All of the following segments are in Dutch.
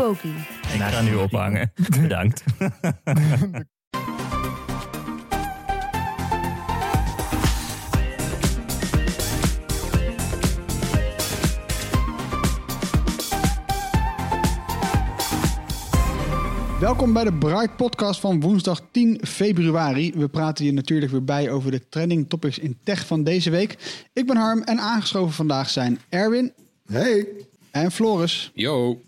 Poki. Ik ga nu ophangen. Bedankt. Welkom bij de Bright Podcast van woensdag 10 februari. We praten hier natuurlijk weer bij over de trending topics in tech van deze week. Ik ben Harm en aangeschoven vandaag zijn Erwin Hey. en Floris. Yo.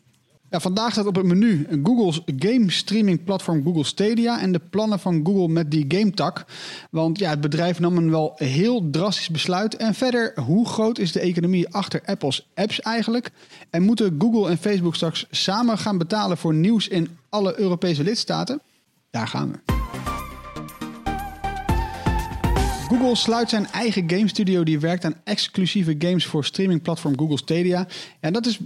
Ja, vandaag staat op het menu Google's game streaming platform Google Stadia en de plannen van Google met die gametak. Want ja, het bedrijf nam een wel heel drastisch besluit. En verder, hoe groot is de economie achter Apple's apps eigenlijk? En moeten Google en Facebook straks samen gaan betalen voor nieuws in alle Europese lidstaten? Daar gaan we. Google sluit zijn eigen game studio die werkt aan exclusieve games voor streamingplatform Google Stadia. En dat is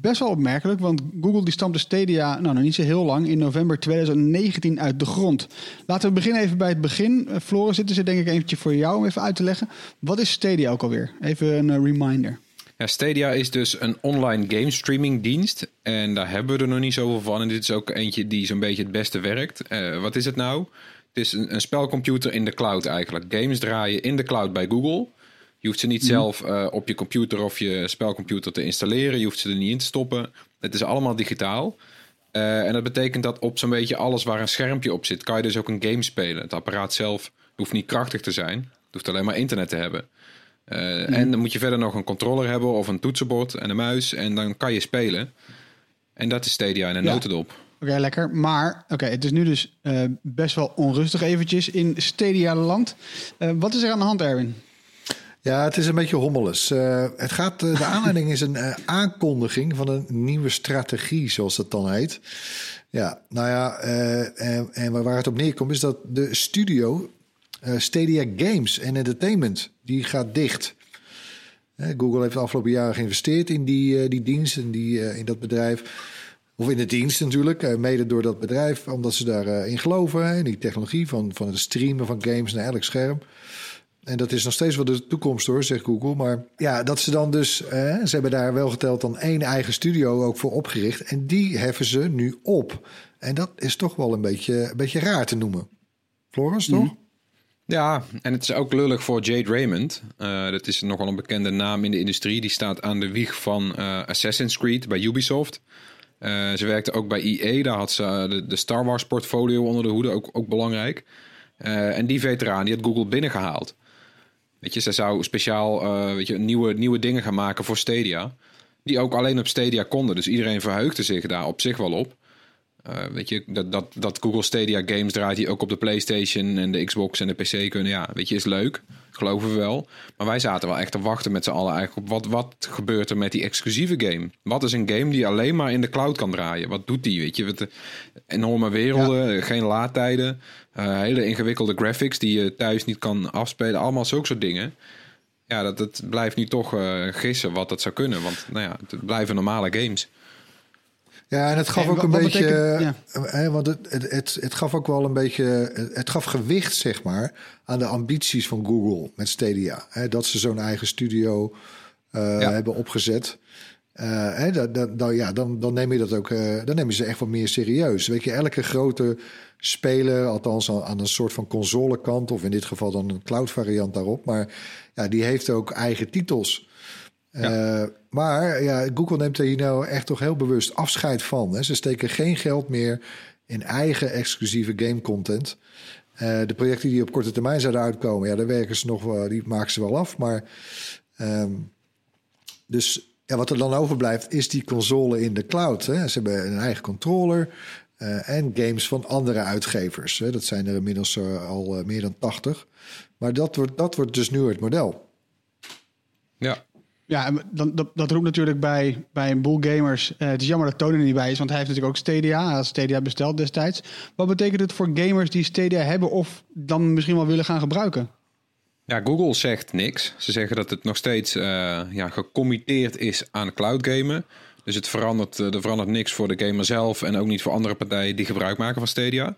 best wel opmerkelijk, want Google die stampte Stadia nou, nog niet zo heel lang, in november 2019 uit de grond. Laten we beginnen even bij het begin. Eh, Floris, dit is er denk ik eventjes voor jou om even uit te leggen. Wat is Stadia ook alweer? Even een eh, reminder. Ja, Stadia is dus een online game streaming dienst. En daar hebben we er nog niet zoveel van. En dit is ook eentje die zo'n beetje het beste werkt. Eh, wat is het nou? Het is een, een spelcomputer in de cloud eigenlijk. Games draaien in de cloud bij Google. Je hoeft ze niet zelf eh, op je computer of je spelcomputer te installeren. Je hoeft ze er niet in te stoppen. Het is allemaal digitaal. Eh, en dat betekent dat op zo'n beetje alles waar een schermpje op zit, kan je dus ook een game spelen. Het apparaat zelf hoeft niet krachtig te zijn. Het hoeft alleen maar internet te hebben. Eh, En dan moet je verder nog een controller hebben of een toetsenbord en een muis. En dan kan je spelen. En dat is Stadia in een Ja. notendop. Oké, lekker. Maar oké, het is nu dus eh, best wel onrustig eventjes in Stadia-land. Eh, wat is er aan de hand, Erwin? Ja, het is een beetje hommeles. Eh, het gaat, de aanleiding is een aankondiging van een nieuwe strategie, zoals dat dan heet. Ja, nou ja, en, en waar het op neerkomt is dat de studio Stadia Games en Entertainment, die gaat dicht. Google heeft de afgelopen jaren geïnvesteerd in die, die dienst, in, die, in dat bedrijf. Of in de dienst natuurlijk, eh, mede door dat bedrijf, omdat ze daarin in geloven. hè, In die technologie van, van het streamen van games naar elk scherm. En dat is nog steeds wel de toekomst hoor, zegt Google. Maar ja, dat ze dan dus, eh, ze hebben daar wel geteld dan één eigen studio ook voor opgericht. En die heffen ze nu op. En dat is toch wel een beetje, een beetje raar te noemen. Floris, toch? Ja, en het is ook lullig voor Jade Raymond. Eh, dat is nogal een bekende naam in de industrie. Die staat aan de wieg van eh, Assassin's Creed bij Ubisoft. Eh, ze werkte ook bij EA. Daar had ze eh, de, Star Wars portfolio onder de hoede. Ook, ook belangrijk. Eh, en die veteraan die had Google binnengehaald. Weet je, ze zou speciaal weet je, nieuwe, nieuwe dingen gaan maken voor Stadia. Die ook alleen op Stadia konden. Dus iedereen verheugde zich daar op zich wel op. Eh, weet je, dat, dat, dat Google Stadia games draait die ook op de PlayStation en de Xbox en de PC kunnen. Ja, weet je, is leuk. Geloven we wel. Maar wij zaten wel echt te wachten met z'n allen eigenlijk op wat, wat gebeurt er met die exclusieve game? Wat is een game die alleen maar in de cloud kan draaien? Wat doet die? Weet je, wat, enorme werelden, geen laadtijden, eh, hele ingewikkelde graphics die je thuis niet kan afspelen. Allemaal zulke soort dingen. Ja, dat, dat blijft nu toch eh, gissen wat dat zou kunnen. Want nou ja, het blijven normale games. Ja, en het gaf En ook een beetje. betekent- eh, hè, want het, het, het, het gaf ook wel een beetje. Het gaf gewicht, zeg maar, aan de ambities van Google met Stadia. Hè, dat ze zo'n eigen studio eh, Ja. hebben opgezet. Eh, hè, dat, dat, dan, ja, dan, dan neem je dat ook. eh, dan neem je ze echt wat meer serieus. Weet je, elke grote speler, althans aan, aan een soort van consolekant, of in dit geval dan een cloud variant daarop. Maar ja, die heeft ook eigen titels. Eh, maar ja, Google neemt er hier nou echt toch heel bewust afscheid van. Hè. Ze steken geen geld meer in eigen exclusieve game content. Eh, de projecten die op korte termijn zouden uitkomen, ja, daar werken ze nog, wel- die maken ze wel af. Maar ehm, dus ja, wat er dan overblijft, is die console in de cloud. Hè. Ze hebben een eigen controller eh, en games van andere uitgevers. Hè. Dat zijn er inmiddels al meer dan 80. Maar dat wordt, dat wordt dus nu het model. Ja, Ja, dan, dat, dat roept natuurlijk bij, bij een boel gamers. eh, het is jammer dat Tony er niet bij is, want hij heeft natuurlijk ook Stadia. Hij had Stadia besteld destijds. Wat betekent het voor gamers die Stadia hebben of dan misschien wel willen gaan gebruiken? Ja, Google zegt niks. Ze zeggen dat het nog steeds eh ja, gecommitteerd is aan cloud gamen. Dus het verandert, eh, er verandert niks voor de gamer zelf en ook niet voor andere partijen die gebruik maken van Stadia.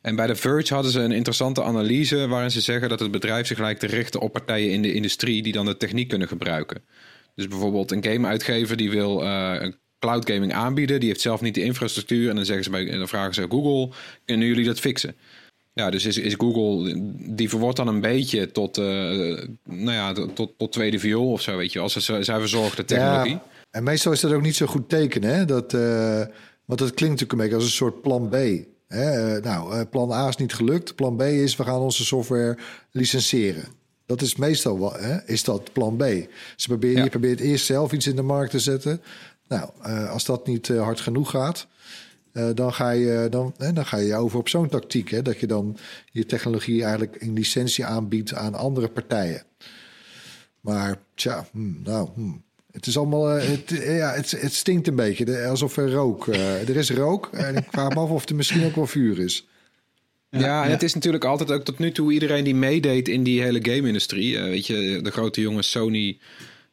En bij The Verge hadden ze een interessante analyse waarin ze zeggen dat het bedrijf zich lijkt te richten op partijen in de industrie die dan de techniek kunnen gebruiken. Dus bijvoorbeeld een gameuitgever die wil eh, een cloud gaming aanbieden, die heeft zelf niet de infrastructuur en dan, zeggen ze bij, en dan vragen ze Google, kunnen jullie dat fixen? Ja, dus is, is Google, die verwoordt dan een beetje tot, eh, nou ja, tot, tot tweede viool of zo, weet je. Als ze, zij verzorgt de technologie. Ja, en meestal is dat ook niet zo goed tekenen. Hè? Dat, eh, want dat klinkt natuurlijk een beetje als een soort plan B. Hè? Nou, plan A is niet gelukt. Plan B is we gaan onze software licenseren. Dat is meestal wel, hè? is dat plan B. Ze proberen, Ja. Je probeert eerst zelf iets in de markt te zetten. Nou, eh, als dat niet eh, hard genoeg gaat, eh, dan, ga je, dan, hè, dan ga je over op zo'n tactiek. Hè? Dat je dan je technologie eigenlijk in licentie aanbiedt aan andere partijen. Maar tja, hmm, nou, hmm. het is allemaal, het, ja, het, het stinkt een beetje, alsof er rook. er is rook en ik vraag me af of er misschien ook wel vuur is. Ja, en het is natuurlijk altijd ook tot nu toe iedereen die meedeed in die hele game-industrie. eh, weet je, de grote jongens Sony,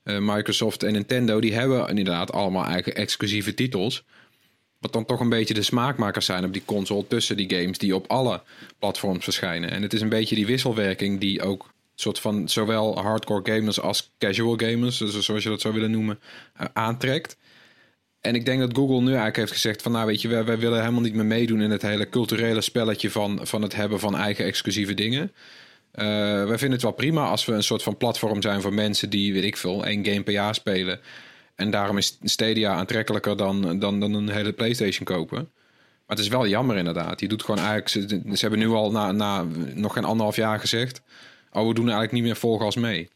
eh, Microsoft en Nintendo, die hebben inderdaad allemaal eigen exclusieve titels. Wat dan toch een beetje de smaakmakers zijn op die console tussen die games die op alle platforms verschijnen. En het is een beetje die wisselwerking die ook soort van zowel hardcore gamers als casual gamers, dus zoals je dat zou willen noemen, eh, aantrekt. En ik denk dat Google nu eigenlijk heeft gezegd van nou weet je, wij, willen helemaal niet meer meedoen in het hele culturele spelletje van, van het hebben van eigen exclusieve dingen. Eh, wij vinden het wel prima als we een soort van platform zijn voor mensen die, weet ik veel, één game per jaar spelen. En daarom is Stadia aantrekkelijker dan, dan, dan een hele PlayStation kopen. Maar het is wel jammer inderdaad. Je doet gewoon eigenlijk, ze, ze hebben nu al na, na nog geen anderhalf jaar gezegd, oh we doen eigenlijk niet meer volgas mee.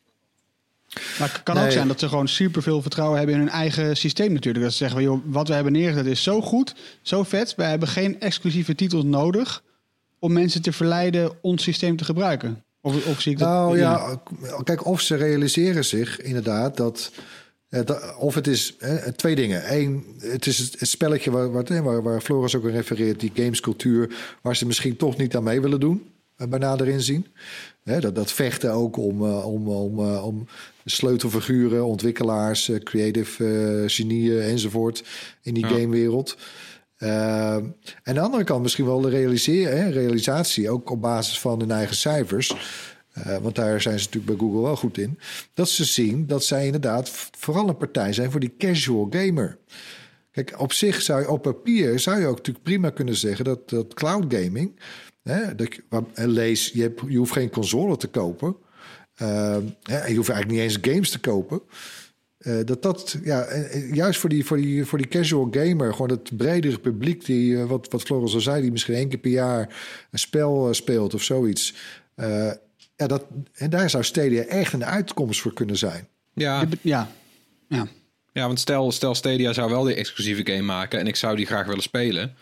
Maar het kan ook zijn dat ze gewoon superveel vertrouwen hebben in hun eigen systeem natuurlijk. Dat ze zeggen, joh, wat we hebben neergezet is zo goed, zo vet. Wij hebben geen exclusieve titels nodig om mensen te verleiden ons systeem te gebruiken. Of, of zie ik dat? Nou ja, kijk, of ze realiseren zich inderdaad dat. eh, Of het is eh, twee dingen. Eén, het is het spelletje waar, waar, waar, waar Floris ook aan refereert, die gamescultuur, waar ze misschien toch niet aan mee willen doen, eh, bij nader inzien. Dat, dat vechten ook om, eh, om, om, eh, om sleutelfiguren, ontwikkelaars, eh, creative eh, genieën enzovoort in die Ja. gamewereld. Uh, en aan de andere kant misschien wel de realiseren, hè, realisatie, ook op basis van hun eigen cijfers. Uh, want daar zijn ze natuurlijk bij Google wel goed in. Dat ze zien dat zij inderdaad vooral een partij zijn voor die casual gamer. Kijk, op zich zou je op papier zou je ook natuurlijk prima kunnen zeggen dat, dat cloud gaming. Hè, dat je, waar- en lees, je, hebt, je hoeft geen console te kopen. Uh, hè, je hoeft eigenlijk niet eens games te kopen. Uh, dat dat, ja, eh, juist voor die, voor, die, voor die casual gamer, gewoon het bredere publiek, die, uh, wat, wat Floris al zei, die misschien één keer per jaar een spel uh, speelt of zoiets. Uh, ja, dat, en daar zou Stadia echt een uitkomst voor kunnen zijn. Ja, ja. ja. Ja, want stel, stel Stadia zou wel die exclusieve game maken en ik zou die graag willen spelen.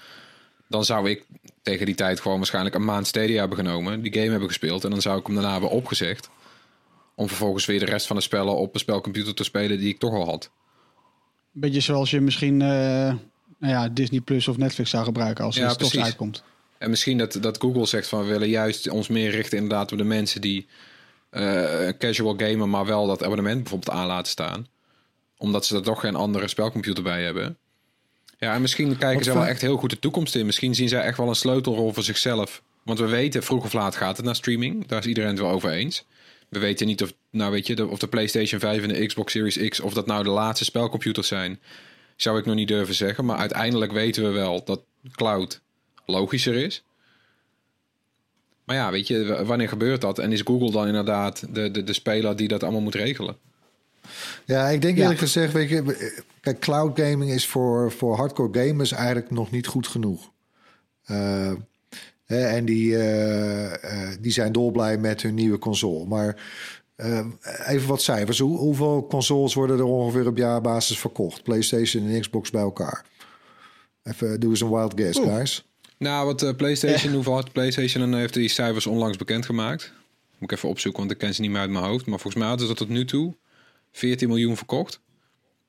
Dan zou ik tegen die tijd gewoon waarschijnlijk een maand Stadia hebben genomen, die game hebben gespeeld en dan zou ik hem daarna weer opgezegd. Om vervolgens weer de rest van de spellen op een spelcomputer te spelen die ik toch al had. Beetje zoals je misschien uh, nou ja, Disney Plus of Netflix zou gebruiken als Ja, het toch uitkomt. En misschien dat, dat Google zegt van we willen juist ons meer richten inderdaad op de mensen die eh, casual gamen, maar wel dat abonnement bijvoorbeeld aan laten staan. Omdat ze er toch geen andere spelcomputer bij hebben. Ja, en misschien kijken ze wel echt heel goed de toekomst in. Misschien zien zij echt wel een sleutelrol voor zichzelf. Want we weten, vroeg of laat gaat het naar streaming. Daar is iedereen het wel over eens. We weten niet of, nou weet je, de, of de PlayStation 5 en de Xbox Series X, of dat nou de laatste spelcomputers zijn, zou ik nog niet durven zeggen. Maar uiteindelijk weten we wel dat cloud logischer is. Maar ja, weet je, wanneer gebeurt dat? En is Google dan inderdaad de, de, de speler die dat allemaal moet regelen? Ja, ik denk Ja. eerlijk gezegd, weet je, kijk, cloud gaming is voor, voor hardcore gamers eigenlijk nog niet goed genoeg. Uh, Hè, en die, eh, eh, die zijn dolblij met hun nieuwe console. Maar eh, even wat cijfers. Hoe, hoeveel consoles worden er ongeveer op jaarbasis verkocht? PlayStation en Xbox bij elkaar. Even doe eens een wild guess, guys. Nou, wat eh, PlayStation, hoeveel had PlayStation en heeft die cijfers onlangs bekendgemaakt? Moet ik even opzoeken, want ik ken ze niet meer uit mijn hoofd. Maar volgens mij hadden ze dat tot nu toe 14 miljoen verkocht.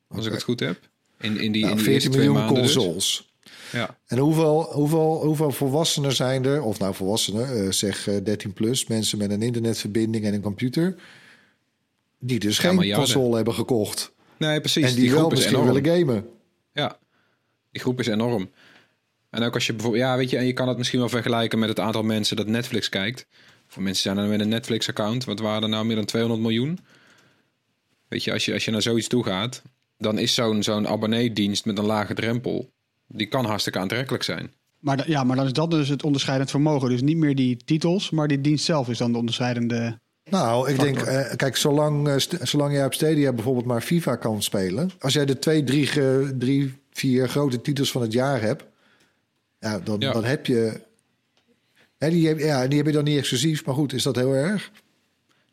Als ik het goed heb. In, in die, Nou, in die 14 eerste twee miljoen dus. consoles. Ja. En hoeveel, hoeveel, hoeveel volwassenen zijn er, of nou volwassenen, eh, zeg eh, 13 plus, mensen met een internetverbinding en een computer, die dus Ja, geen console hebben gekocht. Nee, precies. en die, wel groep is misschien enorm. willen gamen. Ja, die groep is enorm. En ook als je bijvoorbeeld, ja, weet je, en je kan het misschien wel vergelijken met het aantal mensen dat Netflix kijkt. Voor mensen zijn er met een Netflix-account, wat waren er nou meer dan 200 miljoen? Weet je, als je, als je naar zoiets toe gaat, dan is zo'n zo'n abonneedienst met een lage drempel, die kan hartstikke aantrekkelijk zijn. Maar, ja, maar dan is dat dus het onderscheidend vermogen. Dus niet meer die titels, maar die dienst zelf is dan de onderscheidende. Nou, ik denk, eh, kijk, zolang, eh, zolang jij op Stadia bijvoorbeeld maar FIFA kan spelen, als jij de twee, drie, drie vier grote titels van het jaar hebt, ja, dan, Ja. dan heb je. Hè, die, heb, ja, die heb je dan niet exclusief, maar goed, is dat heel erg?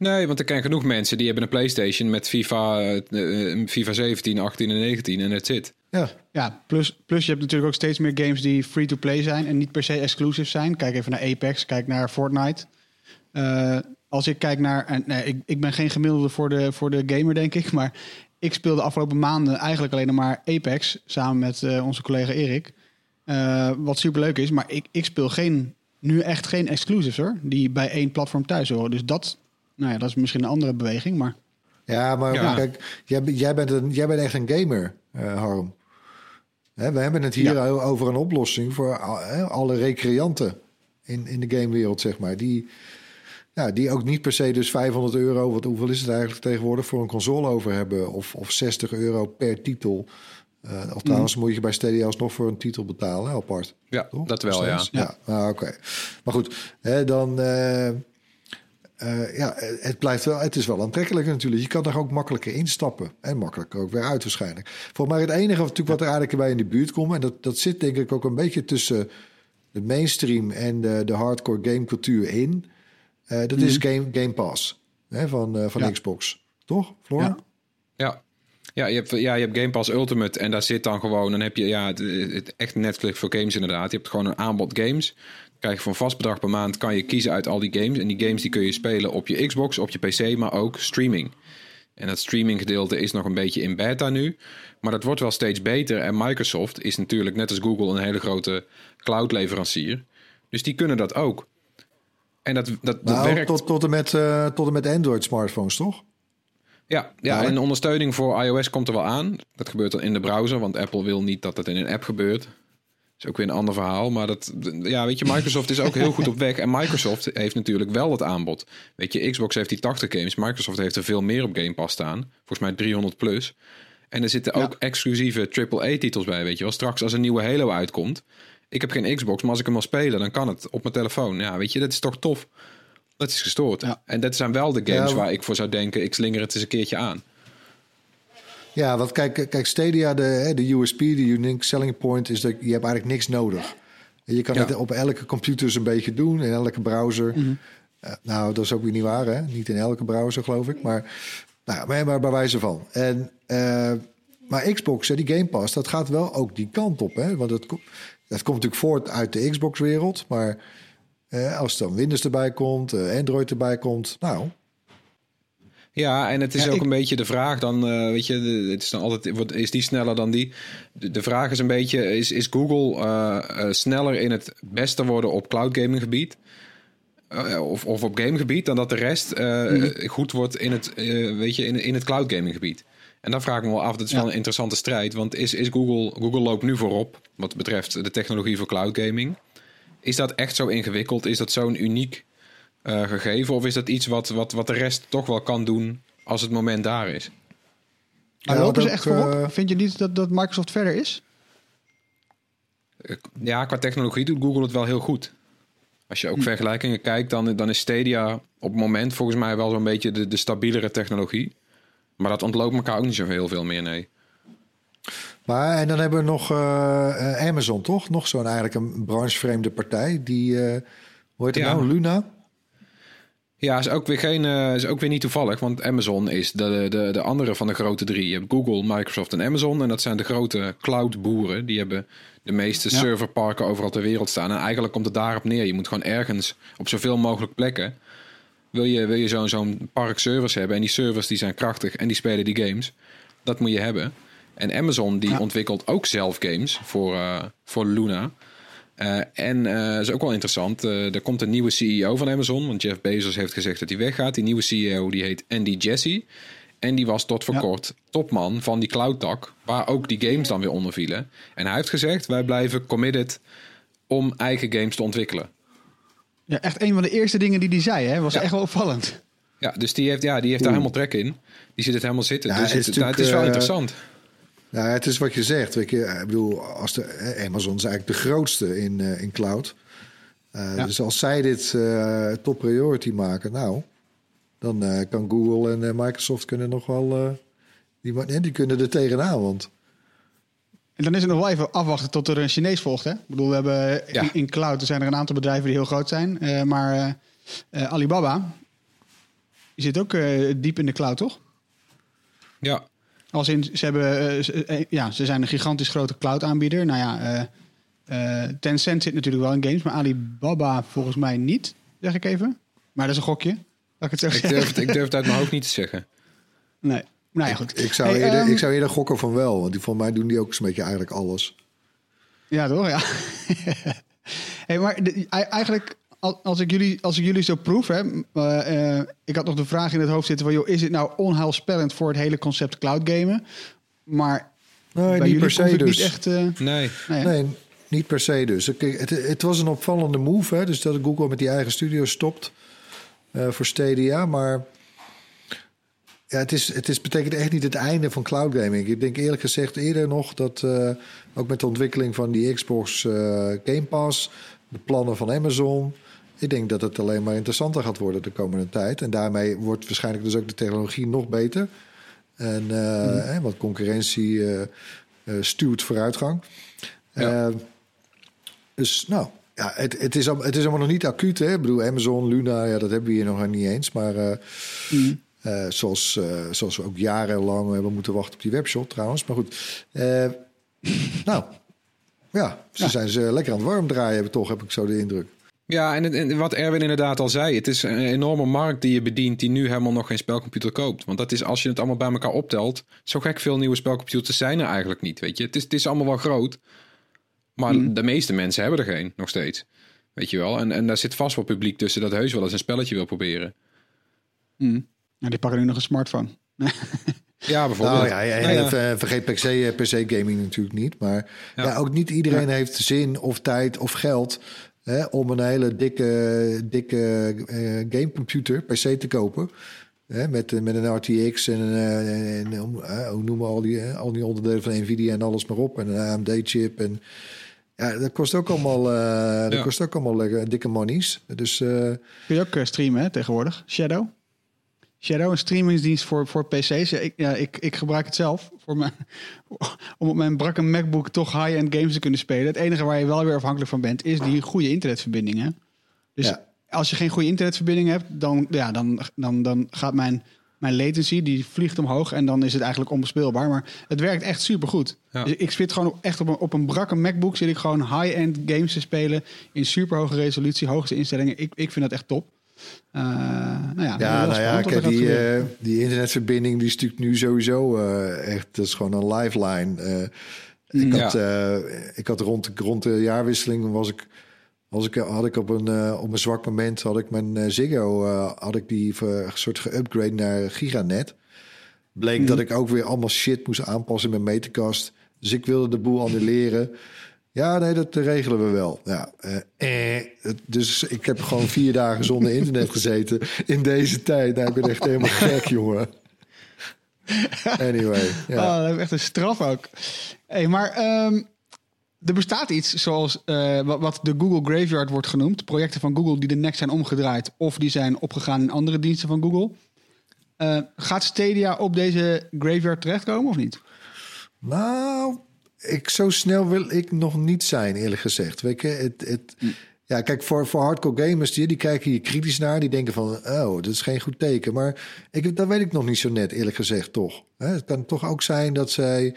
Nee, want ik ken genoeg mensen die hebben een PlayStation met FIFA, eh, eh, FIFA 17, 18 en 19 en that's it. Ja, Ja, plus, plus je hebt natuurlijk ook steeds meer games die free-to-play zijn en niet per se exclusive zijn. Kijk even naar Apex, kijk naar Fortnite. Eh, als ik kijk naar. En, nee, ik, ik ben geen gemiddelde voor de, voor de gamer, denk ik. Maar ik speel de afgelopen maanden eigenlijk alleen nog maar Apex. Samen met eh, onze collega Erik. Eh, wat superleuk is. Maar ik, ik speel geen, nu echt geen exclusives hoor. Die bij één platform thuis horen. Dus dat, nou ja, dat is misschien een andere beweging. Maar ja maar Ja. kijk, jij, jij, bent een, jij bent echt een gamer, eh Harm. Hè, we hebben het hier Ja. over een oplossing voor al- alle recreanten in, in de gamewereld, zeg maar. Die, ja, die ook niet per se dus 500 euro, wat, hoeveel is het eigenlijk tegenwoordig, voor een console over hebben. Of, of 60 euro per titel. Eh of trouwens moet je bij Stadia alsnog voor een titel betalen, apart. Ja, Toch? dat wel, ja. Ja, ah, oké. Maar goed, hè, dan... eh, eh, ja, het blijft wel, het is wel aantrekkelijk natuurlijk. Je kan er ook makkelijker instappen en makkelijker ook weer uit waarschijnlijk. Volgens mij het enige natuurlijk wat er eigenlijk bij in de buurt komt, en dat, dat zit denk ik ook een beetje tussen de mainstream en de, de hardcore gamecultuur in. eh, dat is Game, Game Pass hè, van, eh, van Ja. Xbox. Toch, Floor? Ja. Ja. Ja je, hebt, ja, je hebt Game Pass Ultimate en daar zit dan gewoon... dan heb je ja, het, het echt Netflix voor games inderdaad. Je hebt gewoon een aanbod games. Krijg je voor een vast bedrag per maand... kan je kiezen uit al die games. En die games die kun je spelen op je Xbox, op je PC... maar ook streaming. En dat streaming gedeelte is nog een beetje in beta nu. Maar dat wordt wel steeds beter. En Microsoft is natuurlijk net als Google... een hele grote cloud leverancier. Dus die kunnen dat ook. En dat, dat, dat Nou, werkt... tot, tot, en met, eh, tot en met Android smartphones, toch? Ja, ja en ondersteuning voor iOS komt er wel aan. Dat gebeurt dan in de browser, want Apple wil niet dat het in een app gebeurt. Is ook weer een ander verhaal. Maar dat, ja, weet je, Microsoft is ook heel goed op weg. En Microsoft heeft natuurlijk wel het aanbod. Weet je, Xbox heeft die 80 games. Microsoft heeft er veel meer op Game Pass staan. Volgens mij 300 plus. En er zitten ook exclusieve AAA-titels bij, weet je wel. Straks als een nieuwe Halo uitkomt. Ik heb geen Xbox, maar als ik hem wil spelen, dan kan het op mijn telefoon. Ja, weet je, dat is toch tof. Dat is gestoord. Ja. En dat zijn wel de games Ja, waar ik voor zou denken... ik slinger het eens een keertje aan. Ja, want kijk, kijk Stadia, de, de USP, de unique selling point, is dat je hebt eigenlijk niks nodig. Je kan Ja. het op elke computer een beetje doen, in elke browser. Eh, nou, dat is ook weer niet waar, hè? Niet in elke browser, geloof ik. Maar, nou, maar, maar bij wijze van. En, eh, maar Xbox, die Game Pass, dat gaat wel ook die kant op. Hè? Want dat, dat komt natuurlijk voort uit de Xbox-wereld. Maar eh, als dan Windows erbij komt, Android erbij komt, nou... Ja, en het is Ja, ook ik- een beetje de vraag dan, eh, weet je, het is dan altijd, is die sneller dan die? De, de vraag is een beetje, is, is Google eh, eh, sneller in het beste worden op cloud gaming gebied? Of, of op gamegebied dan dat de rest eh, goed wordt in het, weet je, in, in het cloud gaming gebied. En dan vraag ik me wel af, dat is Ja. wel een interessante strijd. Want is, is Google, Google loopt nu voorop wat betreft de technologie voor cloud gaming. Is dat echt zo ingewikkeld? Is dat zo'n uniek eh, gegeven? Of is dat iets wat, wat, wat de rest toch wel kan doen als het moment daar is? Maar Ja, lopen ze echt voorop? eh, Vind je niet dat, dat Microsoft verder is? Ja, qua technologie doet Google het wel heel goed. Als je ook vergelijkingen kijkt, dan, dan is Stadia op het moment volgens mij wel zo'n beetje de, de stabielere technologie. Maar dat ontloopt elkaar ook niet zo heel veel meer, nee. Maar en dan hebben we nog eh, eh, Amazon, toch? Nog zo'n eigenlijk een branchevreemde partij. Die, eh hoe heet het Ja. nou? Luna? Ja, is ook weer, geen, eh, is ook weer niet toevallig, want Amazon is de, de, de andere van de grote drie. Je hebt Google, Microsoft en Amazon. En dat zijn de grote cloudboeren. Die hebben de meeste Ja. serverparken overal ter wereld staan. En eigenlijk komt het daarop neer. Je moet gewoon ergens op zoveel mogelijk plekken. Wil je, wil je zo'n zo'n park servers hebben. En die servers die zijn krachtig en die spelen die games. Dat moet je hebben. En Amazon die Ja. ontwikkelt ook zelf games voor, eh, voor Luna. Eh, en eh is ook wel interessant. eh, er komt een nieuwe CEO van Amazon. Want Jeff Bezos heeft gezegd dat hij weggaat. Die nieuwe CEO die heet Andy Jassy. En die was tot voor Ja. kort topman van die cloud tak. Waar ook die games dan weer onder vielen. En hij heeft gezegd: wij blijven committed om eigen games te ontwikkelen. Ja, echt een van de eerste dingen die hij zei, hè? Was Ja. echt wel opvallend. Ja, dus die heeft, ja, die heeft daar helemaal trek in. Die zit het helemaal zitten. Ja, dus het het, is nou, het is wel interessant. Nou, het is wat je zegt. Weet je, ik bedoel, als de, eh, Amazon is eigenlijk de grootste in, eh, in cloud. Eh, Ja. Dus als zij dit eh, top priority maken, nou, dan eh, kan Google en eh, Microsoft kunnen nog wel, eh, die, ma- die kunnen er tegenaan. Want En dan is het nog wel even afwachten tot er een Chinees volgt, hè? Ik bedoel, we hebben Ja. in, in cloud er zijn er een aantal bedrijven die heel groot zijn. eh, maar Alibaba, die zit ook eh, diep in de cloud, toch? Ja, Als in, ze hebben, eh, ze- eh, ja, ze zijn een gigantisch grote cloud aanbieder. Nou ja, eh, eh, Tencent zit natuurlijk wel in games, maar Alibaba volgens mij niet, zeg ik even. Maar dat is een gokje, laat ik het ik zeggen. durf, het, ik durf het uit mijn hoofd niet te zeggen. Nee, nou ja, goed. ik zou, Hey, eerder, ehm, ik zou eerder gokken van wel. Want die, voor mij doen die ook zo'n beetje eigenlijk alles. Ja, toch? Ja. hey, maar de- ei- eigenlijk, als ik jullie, als ik jullie zo proef, hè, eh, eh, ik had nog de vraag in het hoofd zitten van, joh, is het nou onheilspellend voor het hele concept cloud gamen? Maar Nee, bij niet jullie per se dus. niet echt. eh, Nee. nee, niet per se dus. Kijk, het, het was een opvallende move, hè, dus dat Google met die eigen studio stopt eh, voor Stadia. Maar ja, het, is, het is, betekent echt niet het einde van cloud gaming. Ik denk eerlijk gezegd eerder nog dat eh, ook met de ontwikkeling van die Xbox eh, Game Pass, de plannen van Amazon. Ik denk dat het alleen maar interessanter gaat worden de komende tijd. En daarmee wordt waarschijnlijk dus ook de technologie nog beter. En hè, want concurrentie eh, eh, stuurt vooruitgang. Ja. Dus nou, ja, het, het, is, het is allemaal nog niet acuut. Hè? Ik bedoel, Amazon, Luna, ja, dat hebben we hier nog niet eens. Maar eh, zoals, zoals we ook jarenlang hebben moeten wachten op die webshop trouwens. Maar goed, nou, ja, ze Ja. zijn ze lekker aan het warm draaien, toch, heb ik zo de indruk. Ja, en, het- en wat Erwin inderdaad al zei, het is een enorme markt die je bedient die nu helemaal nog geen spelcomputer koopt. Want dat is als je het allemaal bij elkaar optelt, zo gek veel nieuwe spelcomputers zijn er eigenlijk niet. Weet je, het is, het is allemaal wel groot, maar Mhm. de meeste mensen hebben er geen nog steeds. Weet je wel, en, en daar zit vast wel publiek tussen dat heus wel eens een spelletje wil proberen. Nou, die pakken nu nog een smartphone. Ja, bijvoorbeeld. Nou ja, ja, Nou ja. ver- vergeet PC, eh, PC gaming natuurlijk niet. Maar ja. Ja. ook niet iedereen heeft zin of tijd of geld hè, om een hele dikke, dikke eh, gamecomputer, PC te kopen. Hè, met, eh, met een RTX en, eh, en eh, hoe noemen we al die, al die onderdelen van Nvidia en alles maar op. En een AMD-chip. En ja, dat kost ook allemaal, eh, dat Ja. kost ook allemaal lekker dikke monies. Dus eh, Kun je ook streamen hè, tegenwoordig? Shadow? Shadow, een streamingsdienst voor, voor PC's. Ja, ik, ja, ik, ik gebruik het zelf voor mijn, om op mijn brakke MacBook toch high-end games te kunnen spelen. Het enige waar je wel weer afhankelijk van bent, is die goede internetverbinding. Hè? Dus Ja. als je geen goede internetverbinding hebt, dan, ja, dan, dan, dan gaat mijn, mijn latency, die vliegt omhoog en dan is het eigenlijk onbespeelbaar. Maar het werkt echt supergoed. Ja. Dus ik zit gewoon op, echt op een, op een brakke MacBook, zit ik gewoon high-end games te spelen in superhoge resolutie, hoogste instellingen. Ik, ik vind dat echt top. Eh, nou ja, nou ja, kijk, die, eh, die internetverbinding die is natuurlijk nu sowieso eh, echt, dat is gewoon een lifeline. Eh, ik, Mm, had, eh, ik had rond, rond de jaarwisseling was ik, was ik, had ik op een, eh, op een zwak moment had ik mijn Ziggo eh, had ik die soort geupgrade naar Giganet. Bleek Mm. dat ik ook weer allemaal shit moest aanpassen met Metacast. Dus ik wilde de boel annuleren. Ja, nee, dat regelen we wel. Ja, eh, eh, dus ik heb gewoon vier dagen zonder internet gezeten in deze tijd. Nou, ik ben echt helemaal gek, jongen. Anyway, ja. Oh, dat is echt een straf ook. Hey, maar ehm, er bestaat iets zoals eh, wat, de Google Graveyard wordt genoemd. Projecten van Google die de nek zijn omgedraaid of die zijn opgegaan in andere diensten van Google. Eh, gaat Stadia op deze Graveyard terechtkomen of niet? Nou, ik, zo snel wil ik nog niet zijn, eerlijk gezegd. Weet je, het, het, ja, kijk, voor, voor hardcore gamers, die, die kijken hier kritisch naar. Die denken van, oh, dat is geen goed teken. Maar ik, dat weet ik nog niet zo net, eerlijk gezegd, toch. Hè, Het kan toch ook zijn dat zij...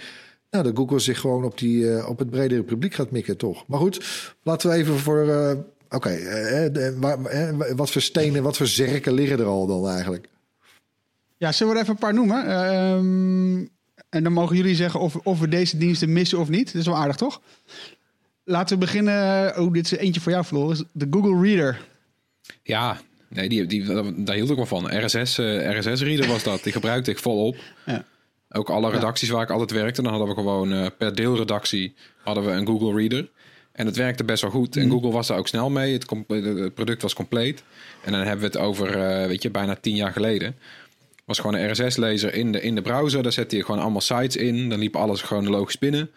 Nou, dat Google zich gewoon op, die, eh, op het bredere publiek gaat mikken, toch. Maar goed, laten we even voor... eh, Oké, eh, de- waar- eh, wat voor stenen, wat voor zerken liggen er al dan eigenlijk? Ja, zullen we even een paar noemen? Ehm, en dan mogen jullie zeggen of, of we deze diensten missen of niet. Dat is wel aardig, toch? Laten we beginnen. Oh, dit is eentje voor jou, Floris. De Google Reader. Ja, nee, die, die, daar hield ik wel van. RSS, eh, RSS-reader was dat. Die gebruikte ik volop. Ja. Ook alle redacties waar ik altijd werkte, dan hadden we gewoon eh, per deelredactie hadden we een Google Reader. En het werkte best wel goed. En Google was daar ook snel mee. Het product was compleet. En dan hebben we het over, eh, weet je, bijna tien jaar geleden. Was gewoon een RSS-lezer in de, in de browser. Daar zette je gewoon allemaal sites in. Dan liep alles chronologisch binnen.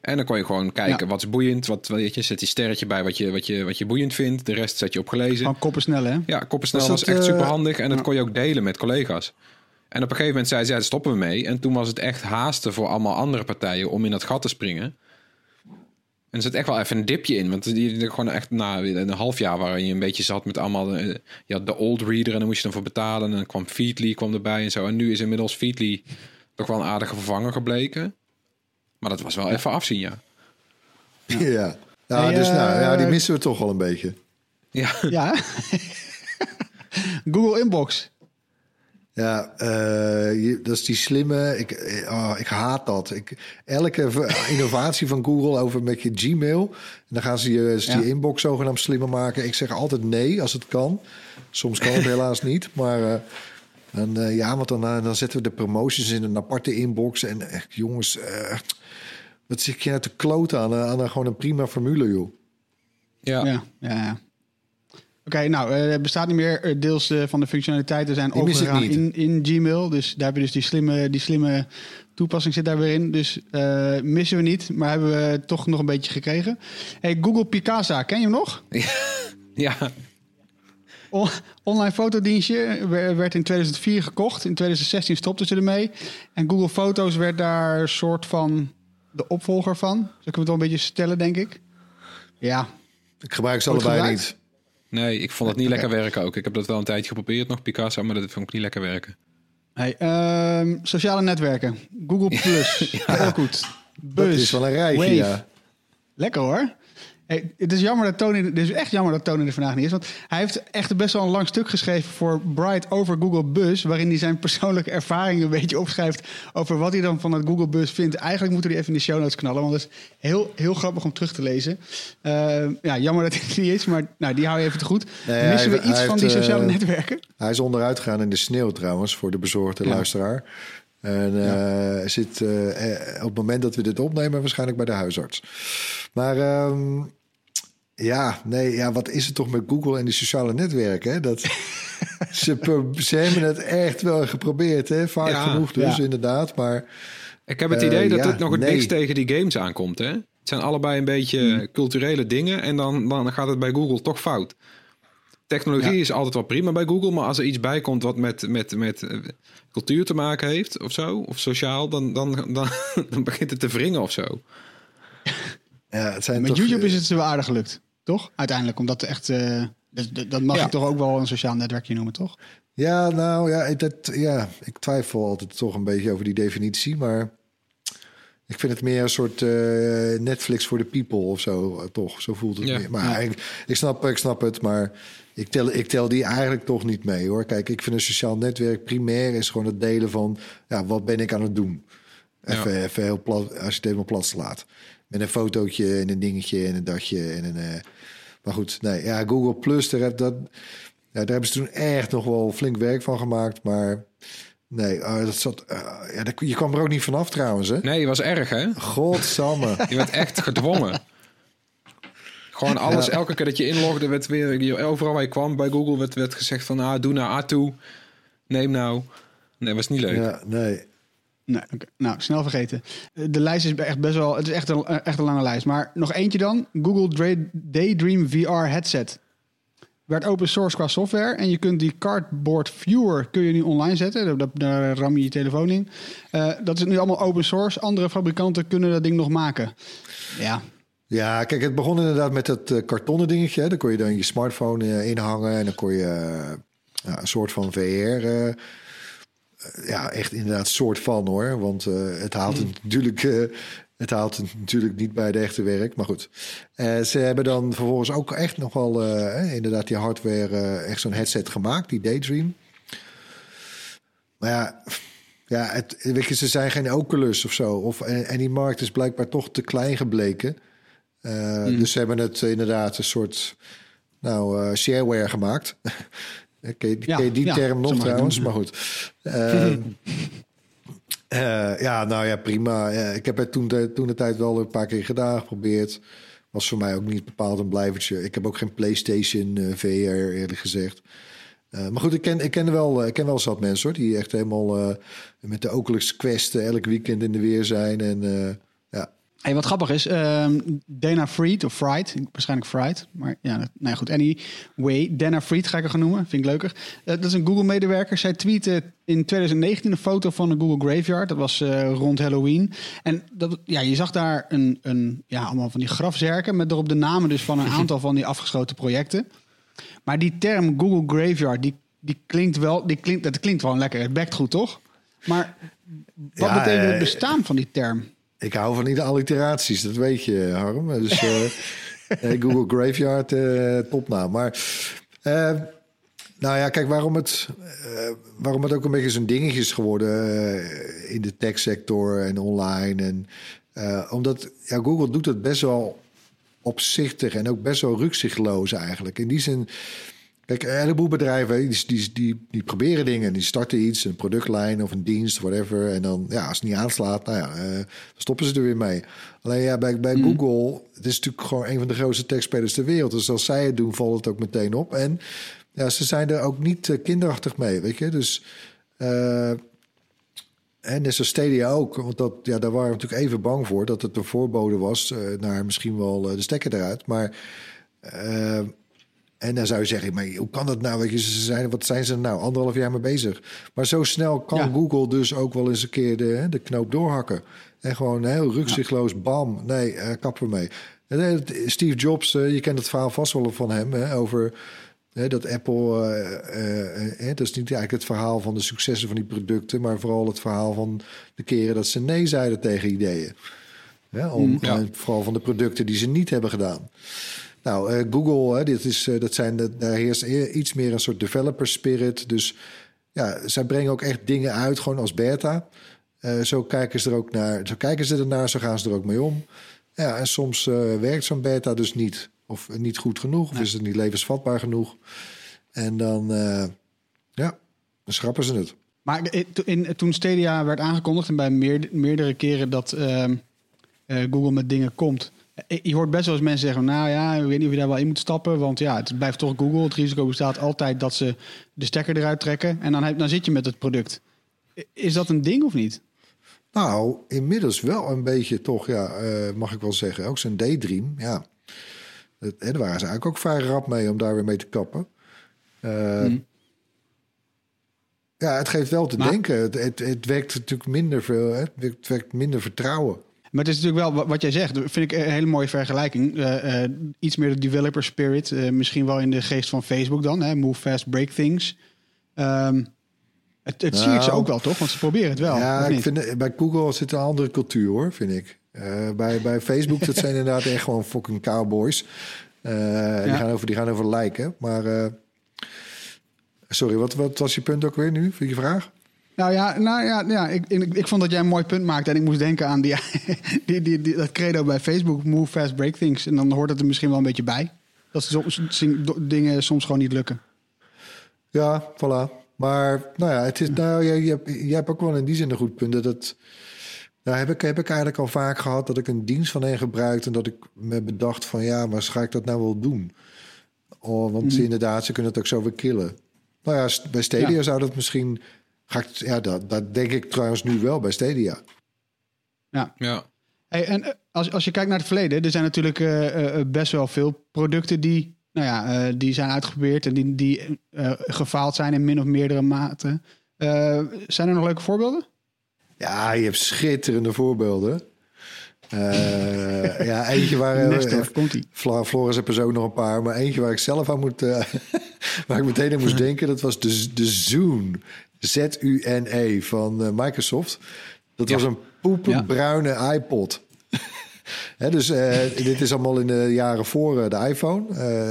En dan kon je gewoon kijken Ja. wat is boeiend. Wat, weet je, zet je sterretje bij wat je, wat, je, wat je boeiend vindt. De rest zet je op gelezen. Gewoon koppen snel, hè? Ja, koppensnel Was was, echt eh, super handig. En dat kon je ook delen met collega's. En op een gegeven moment zei ze, ja, daar stoppen we mee. En toen was het echt haasten voor allemaal andere partijen om in dat gat te springen. En er zit echt wel even een dipje in. Want die, die gewoon echt na een half jaar waarin je een beetje zat met allemaal... eh, ja, de old reader en dan moest je dan voor betalen. En dan kwam Feedly kwam erbij en zo. En nu is inmiddels Feedly toch wel een aardige vervanger gebleken. Maar dat was wel even afzien, ja. Ja, ja. Hey, dus eh, nou, ja, die missen we toch wel een beetje. Ja, Ja. Google Inbox. Ja, eh, je- dat is die slimme. Ik, eh, oh, ik haat dat. Ik, elke innovatie van Google over met je Gmail. En dan gaan ze je, Ja. je inbox zogenaamd slimmer maken. Ik zeg altijd nee als het kan. Soms kan het helaas niet. Maar eh, dan, eh, ja, want dan, dan zetten we de promotions in een aparte inbox. En echt, jongens, eh, wat zit je nou te kloten aan, aan een- gewoon een prima formule, joh. ja. Ja, ja, ja. Oké, nou, eh, het bestaat niet meer. Eh, Deels eh, van de functionaliteiten zijn Die overgegaan in, in Gmail. Dus daar heb je dus die slimme, die slimme toepassing zit daar weer in. Dus missen we niet, maar hebben we toch nog een beetje gekregen. Hey, Google Picasa, ken je hem nog? ja. Online fotodienstje wer- werd in 2004 gekocht. In 2016 stopten ze ermee. En Google Foto's werd daar een soort van de opvolger van. Zo kunnen we het wel een beetje stellen, denk ik. Ja, Ik gebruik ze Goed allebei gebruikt? niet. Nee, ik vond het niet lekker werken ook. Ik heb dat wel een tijdje geprobeerd nog, Picasso, maar dat vond ik niet lekker werken. Hey, ehm, sociale netwerken. Google Plus. Heel goed. Dat Buzz. is wel een rijtje, ja. Lekker hoor. Hey, het is jammer dat Tony, het is echt jammer dat Tony er vandaag niet is. Want hij heeft echt best wel een lang stuk geschreven voor Bright over Google Buzz. Waarin hij zijn persoonlijke ervaringen een beetje opschrijft over wat hij dan van het Google Buzz vindt. Eigenlijk moeten we die even in de show notes knallen. Want dat is heel, heel grappig om terug te lezen. Eh, ja, jammer dat hij er niet is, maar nou, die hou je even te goed. Nee, hij Missen we iets van heeft, die sociale eh, netwerken? Hij is onderuit gegaan in de sneeuw trouwens, voor de bezorgde Ja. luisteraar. En eh, zit eh, eh, op het moment dat we dit opnemen waarschijnlijk bij de huisarts. Maar ehm, ja, nee, ja, wat is het toch met Google en die sociale netwerken? Hè? Dat, ze, ze hebben het echt wel geprobeerd, hè? vaak Ja, genoeg dus ja. inderdaad. Maar Ik heb het idee dat ja, het nog het nee. niks tegen die games aankomt. Hè? Het zijn allebei een beetje Hmm. culturele dingen en dan, dan gaat het bij Google toch fout. Technologie Ja. is altijd wel prima bij Google, maar als er iets bij komt wat met, met, met eh, cultuur te maken heeft of zo, of sociaal, dan, dan, dan, dan begint het te wringen of zo. ja, het zijn Met toch, YouTube eh, is het wel aardig gelukt, toch? Uiteindelijk, omdat echt... eh, dat, mag Ja. je toch ook wel een sociaal netwerkje noemen, toch? Ja, nou ja, ik- dat, ja, ik twijfel altijd toch een beetje over die definitie, maar ik vind het meer een soort eh, Netflix voor de people of zo, eh, toch? Zo voelt het Ja. meer. Maar ik, ik, snap, ik snap het, maar ik tel, ik tel die eigenlijk toch niet mee, hoor. Kijk, ik vind een sociaal netwerk primair is gewoon het delen van, ja, wat ben ik aan het doen? Even, even heel plat, als je het helemaal plat slaat. Met een fotootje en een dingetje en een datje en een... eh, maar goed, nee, ja, Google Plus, daar, heb, dat, ja, daar hebben ze toen echt nog wel flink werk van gemaakt. Maar nee, eh, dat zat, eh, ja, daar- je kwam er ook niet vanaf trouwens, hè? Nee, was erg hè? Godsamme. Je werd echt gedwongen. Gewoon alles, elke keer dat je inlogde, werd weer overal waar je kwam bij Google werd, werd gezegd van ah, doe nou A toe, neem nou. Nee, was niet leuk. ja, nee. Nee, nou, snel vergeten. Eh, De lijst is echt best wel... Het is echt een, echt een lange lijst. Maar nog eentje dan. Google Daydream VR headset. werd open source qua software. En je kunt die cardboard viewer kun je nu online zetten. Daar, daar ram je je telefoon in. Uh, dat is nu allemaal open source. Andere fabrikanten kunnen dat ding nog maken. Ja, ja, kijk, het begon inderdaad met dat uh, kartonnen dingetje. Hè. Daar kon je dan je smartphone uh, inhangen en dan kon je uh, een soort van VR. ja, echt inderdaad soort van hoor. Want het haalt het natuurlijk. het haalt het natuurlijk niet bij de echte werk. Maar goed. ze hebben dan vervolgens ook echt nog wel inderdaad die hardware, echt zo'n headset gemaakt, die Daydream. Maar ja, ja het, weet je, ze zijn geen Oculus of zo. Of, en, en die markt is blijkbaar toch te klein gebleken. Uh, Dus ze hebben het inderdaad een soort nou, uh, shareware gemaakt. ken je, ja, die ja, term nog trouwens? Maar goed. Uh, ja, nou ja, prima. ik heb het toen de, toen de tijd wel een paar keer gedaan, geprobeerd. Was voor mij ook niet bepaald een blijvertje. Ik heb ook geen PlayStation VR, eerlijk gezegd. maar goed, ik ken, ik, ken wel, ik ken wel zat mensen hoor, die echt helemaal met de Oculus Quest elk weekend in de weer zijn. En Hey, wat grappig is, uh, Dana Fried, of Fried, waarschijnlijk Fried, maar ja, nou ja, goed, anyway, Dana Fried ga ik er gaan noemen, vind ik leuker. Uh, dat is een Google-medewerker. Zij tweette in 2019 een foto van de Google Graveyard, dat was uh, rond Halloween. En dat, ja, je zag daar een, een, ja, allemaal van die grafzerken met erop de namen dus van een aantal van die afgeschoten projecten. Maar die term Google Graveyard, die, die klinkt wel, die klinkt, dat klinkt wel lekker, het bekt goed, toch? Maar wat ja, betekent het eh, bestaan van die term? Ik hou van die alliteraties, dat weet je, Harm. Dus uh, Google Graveyard, uh, topnaam. Maar uh, nou ja, kijk, waarom het, waarom het ook een beetje zo'n dingetje is geworden in de techsector en online. En, omdat ja, Google doet het best wel opzichtig en ook best wel rukzichtloos eigenlijk. In die zin Kijk, een heleboel bedrijven die, die, die, die, proberen dingen. Die starten iets, een productlijn of een dienst, whatever. En dan, ja, als het niet aanslaat, nou ja, uh, dan stoppen ze er weer mee. Alleen ja, bij, bij mm. Google, het is natuurlijk gewoon een van de grootste techspelers ter wereld. Dus als zij het doen, valt het ook meteen op. En ja, ze zijn er ook niet uh, kinderachtig mee, weet je. Dus, uh, en net zoals Stadia ook. Want dat, ja, daar waren we natuurlijk even bang voor... dat het een voorbode was naar misschien wel de stekker eruit. Maar... En dan zou je zeggen, maar hoe kan dat nou? Weet ze zijn, wat zijn ze nou? Anderhalf jaar mee bezig. Maar zo snel kan Google dus ook wel eens een keer de, de knoop doorhakken. En gewoon heel rukzichtloos, bam, nee, uh, kappen mee. En, Steve Jobs, uh, je kent het verhaal vast wel van hem, hè, over dat Apple... Uh, dat is niet eigenlijk het verhaal van de successen van die producten... maar vooral het verhaal van de keren dat ze nee zeiden tegen ideeën. om, mm, ja. vooral van de producten die ze niet hebben gedaan. Nou, uh, Google, hè, dit is, uh, dat zijn, daar heerst iets meer een soort developer spirit. Dus ja, zij brengen ook echt dingen uit, gewoon als beta. Uh, zo kijken ze er ook naar, zo kijken ze ernaar, zo gaan ze er ook mee om. Ja, en soms werkt zo'n beta dus niet. Of niet goed genoeg, of is het niet levensvatbaar genoeg. En dan, ja, dan schrappen ze het. Maar in, toen Stadia werd aangekondigd en bij meer, meerdere keren dat ehm, Google met dingen komt je hoort best wel eens mensen zeggen: Nou ja, ik weet niet of je daar wel in moet stappen. Want ja, het blijft toch Google. Het risico bestaat altijd dat ze de stekker eruit trekken. En dan, heb, dan zit je met het product. Is dat een ding of niet? Nou, inmiddels wel een beetje toch, ja, uh, mag ik wel zeggen. Ook zijn daydream, ja. Het, en daar waren ze eigenlijk ook vrij rap mee om daar weer mee te kappen. Uh, Ja, het geeft wel te denken. Het, het, het, werkt natuurlijk minder veel. Hè? Het werkt minder vertrouwen. Maar het is natuurlijk wel wat jij zegt, vind ik een hele mooie vergelijking. Uh, uh, iets meer de developer spirit, uh, misschien wel in de geest van Facebook dan, hè? move fast, break things. Um, het het nou, zie ik ze ook wel, toch? Want ze proberen het wel. Ja, ik vind, bij Google zit een andere cultuur, hoor, vind ik. bij, bij Facebook, dat zijn inderdaad echt gewoon fucking cowboys. Ja. die, gaan over, die gaan over lijken. Maar sorry, wat, wat was je punt ook weer nu? Vind je vraag? Nou ja, nou ja, ja ik, ik, ik, vond dat jij een mooi punt maakte. En ik moest denken aan die, die, die, die, dat credo bij Facebook. Move fast, break things. En dan hoort het er misschien wel een beetje bij. Dat soms, dingen soms gewoon niet lukken. Ja, voilà. Maar nou ja, het is, nou, je, je, hebt, ook wel in die zin een goed punt. Dat het, nou, heb, ik, heb ik eigenlijk al vaak gehad dat ik een dienst van hen gebruikte... en dat ik me bedacht van ja, maar ga ik dat nou wel doen? Oh, want mm. inderdaad, ze kunnen het ook zo weer killen. Nou ja, bij Stadia zou dat misschien Ga ik, ja, dat, dat denk ik trouwens nu wel bij Stadia. Ja. ja. Hey, en eh, als, als je kijkt naar het verleden, er zijn natuurlijk uh, uh, best wel veel producten die nou ja, eh, die zijn uitgeprobeerd en die, die eh, gefaald zijn in min of meerdere mate. Eh, zijn er nog leuke voorbeelden? Ja, je hebt schitterende voorbeelden. Eh, ja, eentje waar... eh, Nestor, komt-ie. Fla- Floris heeft er zo nog een paar, maar eentje waar ik zelf aan moet... eh, waar ik meteen aan moest denken, dat was de, de Zune. Z-U-N-E van eh, Microsoft. Dat was een poepenbruine iPod. Dus eh, dit is allemaal in de jaren voor eh, de iPhone.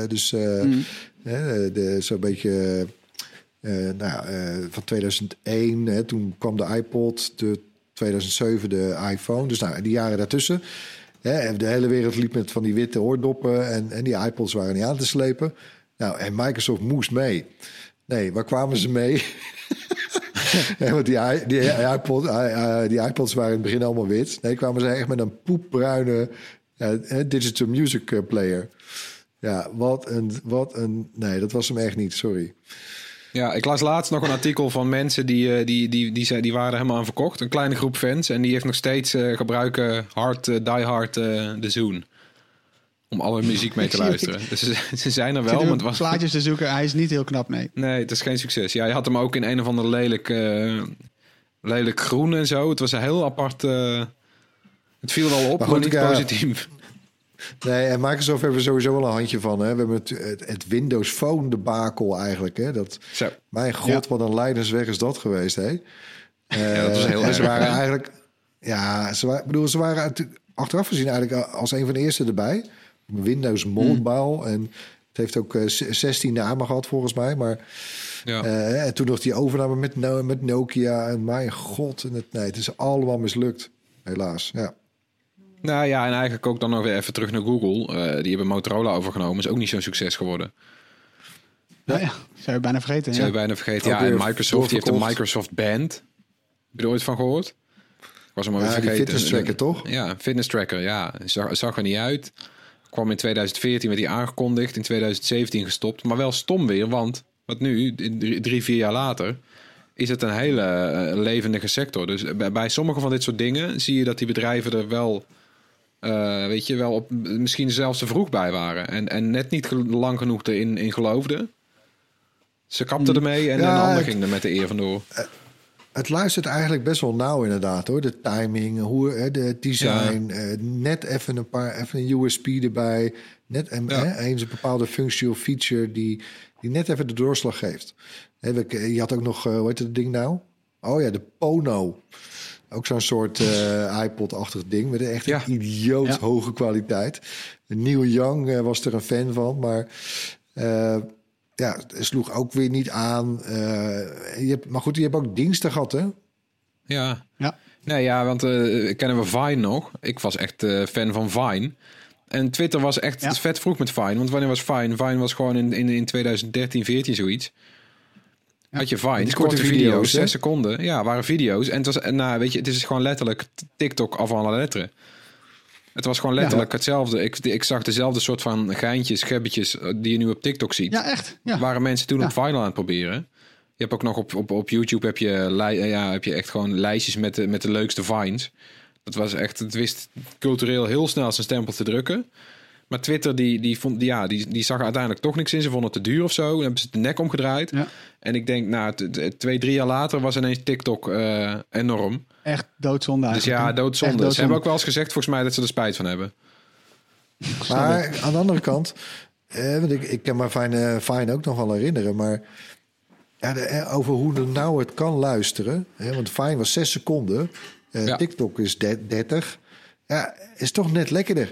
Dus de, zo'n beetje nou, van 2001. Hè, toen kwam de iPod, de 2007 de iPhone. Dus nou, die jaren daartussen. Hè, de hele wereld liep met van die witte oordoppen. En, en die iPods waren niet aan te slepen. Nou, en Microsoft moest mee. Nee, waar kwamen ze mee? Ja, want die, die, iPod, die iPods waren in het begin allemaal wit. Nee, kwamen ze echt met een poepbruine eh, eh, digital music eh, player. Ja, wat een, wat een... Nee, dat was hem echt niet, sorry. Ja, ik las laatst nog een artikel van mensen die, die, die, die, zei- die waren helemaal aan verkocht. Een kleine groep fans. En die heeft nog steeds eh, gebruiken hard, die hard de Zoom. Om alle muziek mee te luisteren. Dus ze, ze zijn er wel, maar het was... plaatjes te zoeken. Hij is niet heel knap, nee. Nee, het is geen succes. Ja, je had hem ook in een of ander lelijk, eh, lelijk groen en zo. Het was een heel apart... eh, het viel wel op, Maar maar, goed, niet ja. positief. Nee, en Microsoft hebben we sowieso wel een handje van. Hè. We hebben het, het, het Windows Phone debakel eigenlijk. Hè. Dat, Zo. mijn god, wat een leidensweg is dat geweest, hè? Ja, dat was heel Eh, en ze erg, waren eigenlijk... Ja, ze waren, ik bedoel, ze waren achteraf gezien eigenlijk als een van de eerste erbij. Windows Mobile. En het heeft ook eh, 16 namen gehad volgens mij. Maar Ja. eh, en toen nog die overname met, met Nokia. En mijn god, en het, nee, het is allemaal mislukt. Helaas, ja. Nou ja, en eigenlijk ook dan nog weer even terug naar Google. Eh, die hebben Motorola overgenomen. Is ook niet zo'n succes geworden. Nou ja, zou je bijna vergeten. Zou Ja. je bijna vergeten. Ja, en Microsoft die heeft een. Microsoft Band. Heb je er ooit van gehoord? Ik was hem alweer Ja, vergeten. fitness tracker, toch? Ja, een fitness tracker. Ja, zag, zag er niet uit. Kwam in 2014 werd die aangekondigd. In 2017 gestopt. Maar wel stom weer, want wat nu, drie, vier jaar later, is het een hele eh, levendige sector. Dus bij, bij sommige van dit soort dingen zie je dat die bedrijven er wel, eh, weet je, wel op, misschien zelfs te vroeg bij waren. En, en net niet lang genoeg erin in geloofden. Ze kapten ermee en Ja, een ander ging er met de eer vandoor. Het luistert eigenlijk best wel nauw inderdaad hoor. De timing, hoe, hè, de het design, eh, net even een paar, even een USB erbij. Net een, Ja. hè, eens een bepaalde functie of feature die, die net even de doorslag geeft. Hè, je had ook nog, eh, hoe heet het ding nou? Oh ja, de Pono. Ook zo'n soort eh, iPod-achtig ding met echt Ja. een idioot hoge kwaliteit. Neil Young was er een fan van, maar ja, het sloeg ook weer niet aan. Eh, je hebt, maar goed, je hebt ook diensten gehad, hè? Ja. Ja. Nee, ja, want eh, kennen we Vine nog? Ik was echt eh, fan van Vine. En Twitter was echt Ja. vet vroeg met Vine. Want wanneer was Vine? Vine was gewoon in, in, in 2013, 14 zoiets. Had je Vine, Die korte korte video's, zes seconden. Ja, waren video's. En het was, nou, weet je, het is gewoon letterlijk TikTok af alle letteren. Het was gewoon letterlijk hetzelfde. Ik, ik zag dezelfde soort van geintjes, gebbetjes eh, die je nu op TikTok ziet. Ja, echt. Ja. Waren mensen toen op Vine aan het proberen. Je hebt ook nog op, op, op YouTube heb je, eh, ja, heb je echt gewoon lijstjes met de, met de leukste vines. Dat was echt, het wist cultureel heel snel zijn stempel te drukken. Maar Twitter die, die, vond, die, ja, die, die zag er uiteindelijk toch niks in. Ze vonden het te duur of zo. Dan hebben ze de nek omgedraaid. Ja. En ik denk, nou, t- t- twee, drie jaar later was ineens TikTok eh, enorm. Echt doodzonde Dus ja, doodzonde. Ze hebben ook wel eens gezegd, volgens mij, dat ze er spijt van hebben. Maar aan de andere kant, eh, want ik, ik kan me Fine, Fine ook nog wel herinneren, maar ja, de, eh, over hoe nou het kan luisteren. Hè, want Fine was 6 seconden, eh, Ja. TikTok is de- 30. Ja, is toch net lekkerder.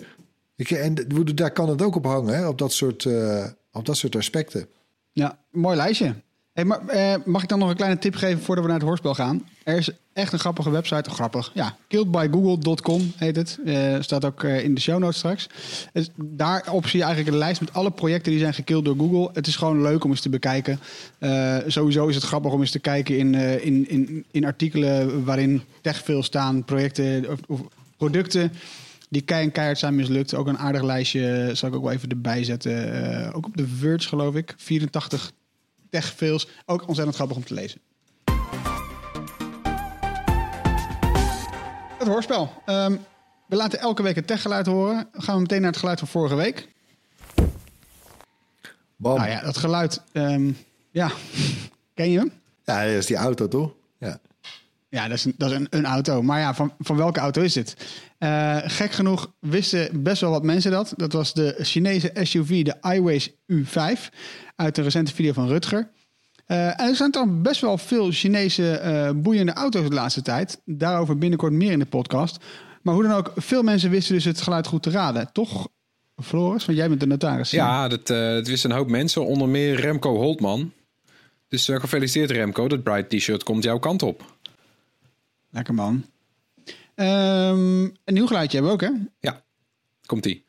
Je, en daar kan het ook op hangen, hè, op, dat soort, eh, op dat soort aspecten. Ja, mooi lijstje. Hey, maar, eh, mag ik dan nog een kleine tip geven voordat we naar het hoorspel gaan? Er is echt een grappige website. Grappig, ja. Killedbygoogle.com heet het. Eh, staat ook in de show notes straks. Dus daarop zie je eigenlijk een lijst met alle projecten die zijn gekilld door Google. Het is gewoon leuk om eens te bekijken. Sowieso is het grappig om eens te kijken in, in, in, in artikelen waarin techveel staan. Projecten of producten die kei en keihard zijn mislukt. Ook een aardig lijstje zal ik ook wel even erbij zetten. Eh, ook op de Verge geloof ik. 84 techfails. Ook ontzettend grappig om te lezen. Het hoorspel. Ehm, we laten elke week het techgeluid horen. Gaan we meteen naar het geluid van vorige week. Bam. Nou ja, dat geluid, ehm, ja, ken je hem? Ja, dat is die auto toch? Ja. Ja, dat is, een, dat is een, een auto. Maar ja, van, van welke auto is dit? Eh, gek genoeg wisten best wel wat mensen dat. Dat was de Chinese SUV, de iWays U5, uit de recente video van Rutger. Eh, en er zijn dan best wel veel Chinese eh, boeiende auto's de laatste tijd. Daarover binnenkort meer in de podcast. Maar hoe dan ook, veel mensen wisten dus het geluid goed te raden. Toch, Floris? Want jij bent de notaris. Ja, dat, eh, dat wisten een hoop mensen, onder meer Remco Holtman. Dus eh, gefeliciteerd Remco, dat Bright T-shirt komt jouw kant op. Lekker man. Ehm, een nieuw geluidje hebben we ook, hè? Ja, komt-ie.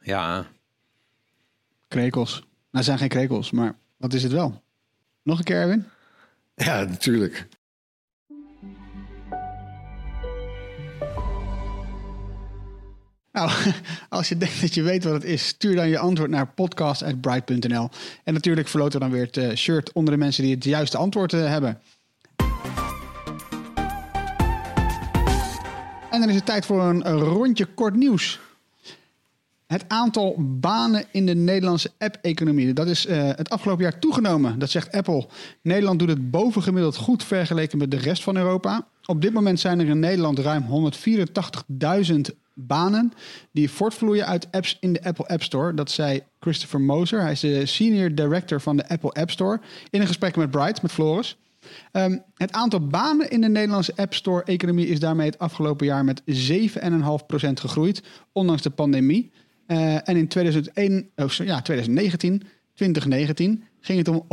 Ja, Krekels. Nou, het zijn geen krekels, maar wat is het wel? Nog een keer, Erwin? ja, natuurlijk. Nou, als je denkt dat je weet wat het is, stuur dan je antwoord naar podcast.bright.nl. En natuurlijk verloten we dan weer het eh, shirt onder de mensen die het juiste antwoord eh, hebben. En dan is het tijd voor een, een rondje kort nieuws. Het aantal banen in de Nederlandse app-economie. Dat is eh, het afgelopen jaar toegenomen. Dat zegt Apple. Nederland doet het bovengemiddeld goed vergeleken met de rest van Europa. Op dit moment zijn er in Nederland ruim 184.000 banen die voortvloeien uit apps in de Apple App Store. Dat zei Christopher Moser. Hij is de senior director van de Apple App Store. In een gesprek met Bright, met Floris. Ehm, het aantal banen in de Nederlandse App Store-economie is daarmee het afgelopen jaar met 7,5% gegroeid, ondanks de pandemie. Eh, en in 2001, oh, ja, 2019, 2019 ging het om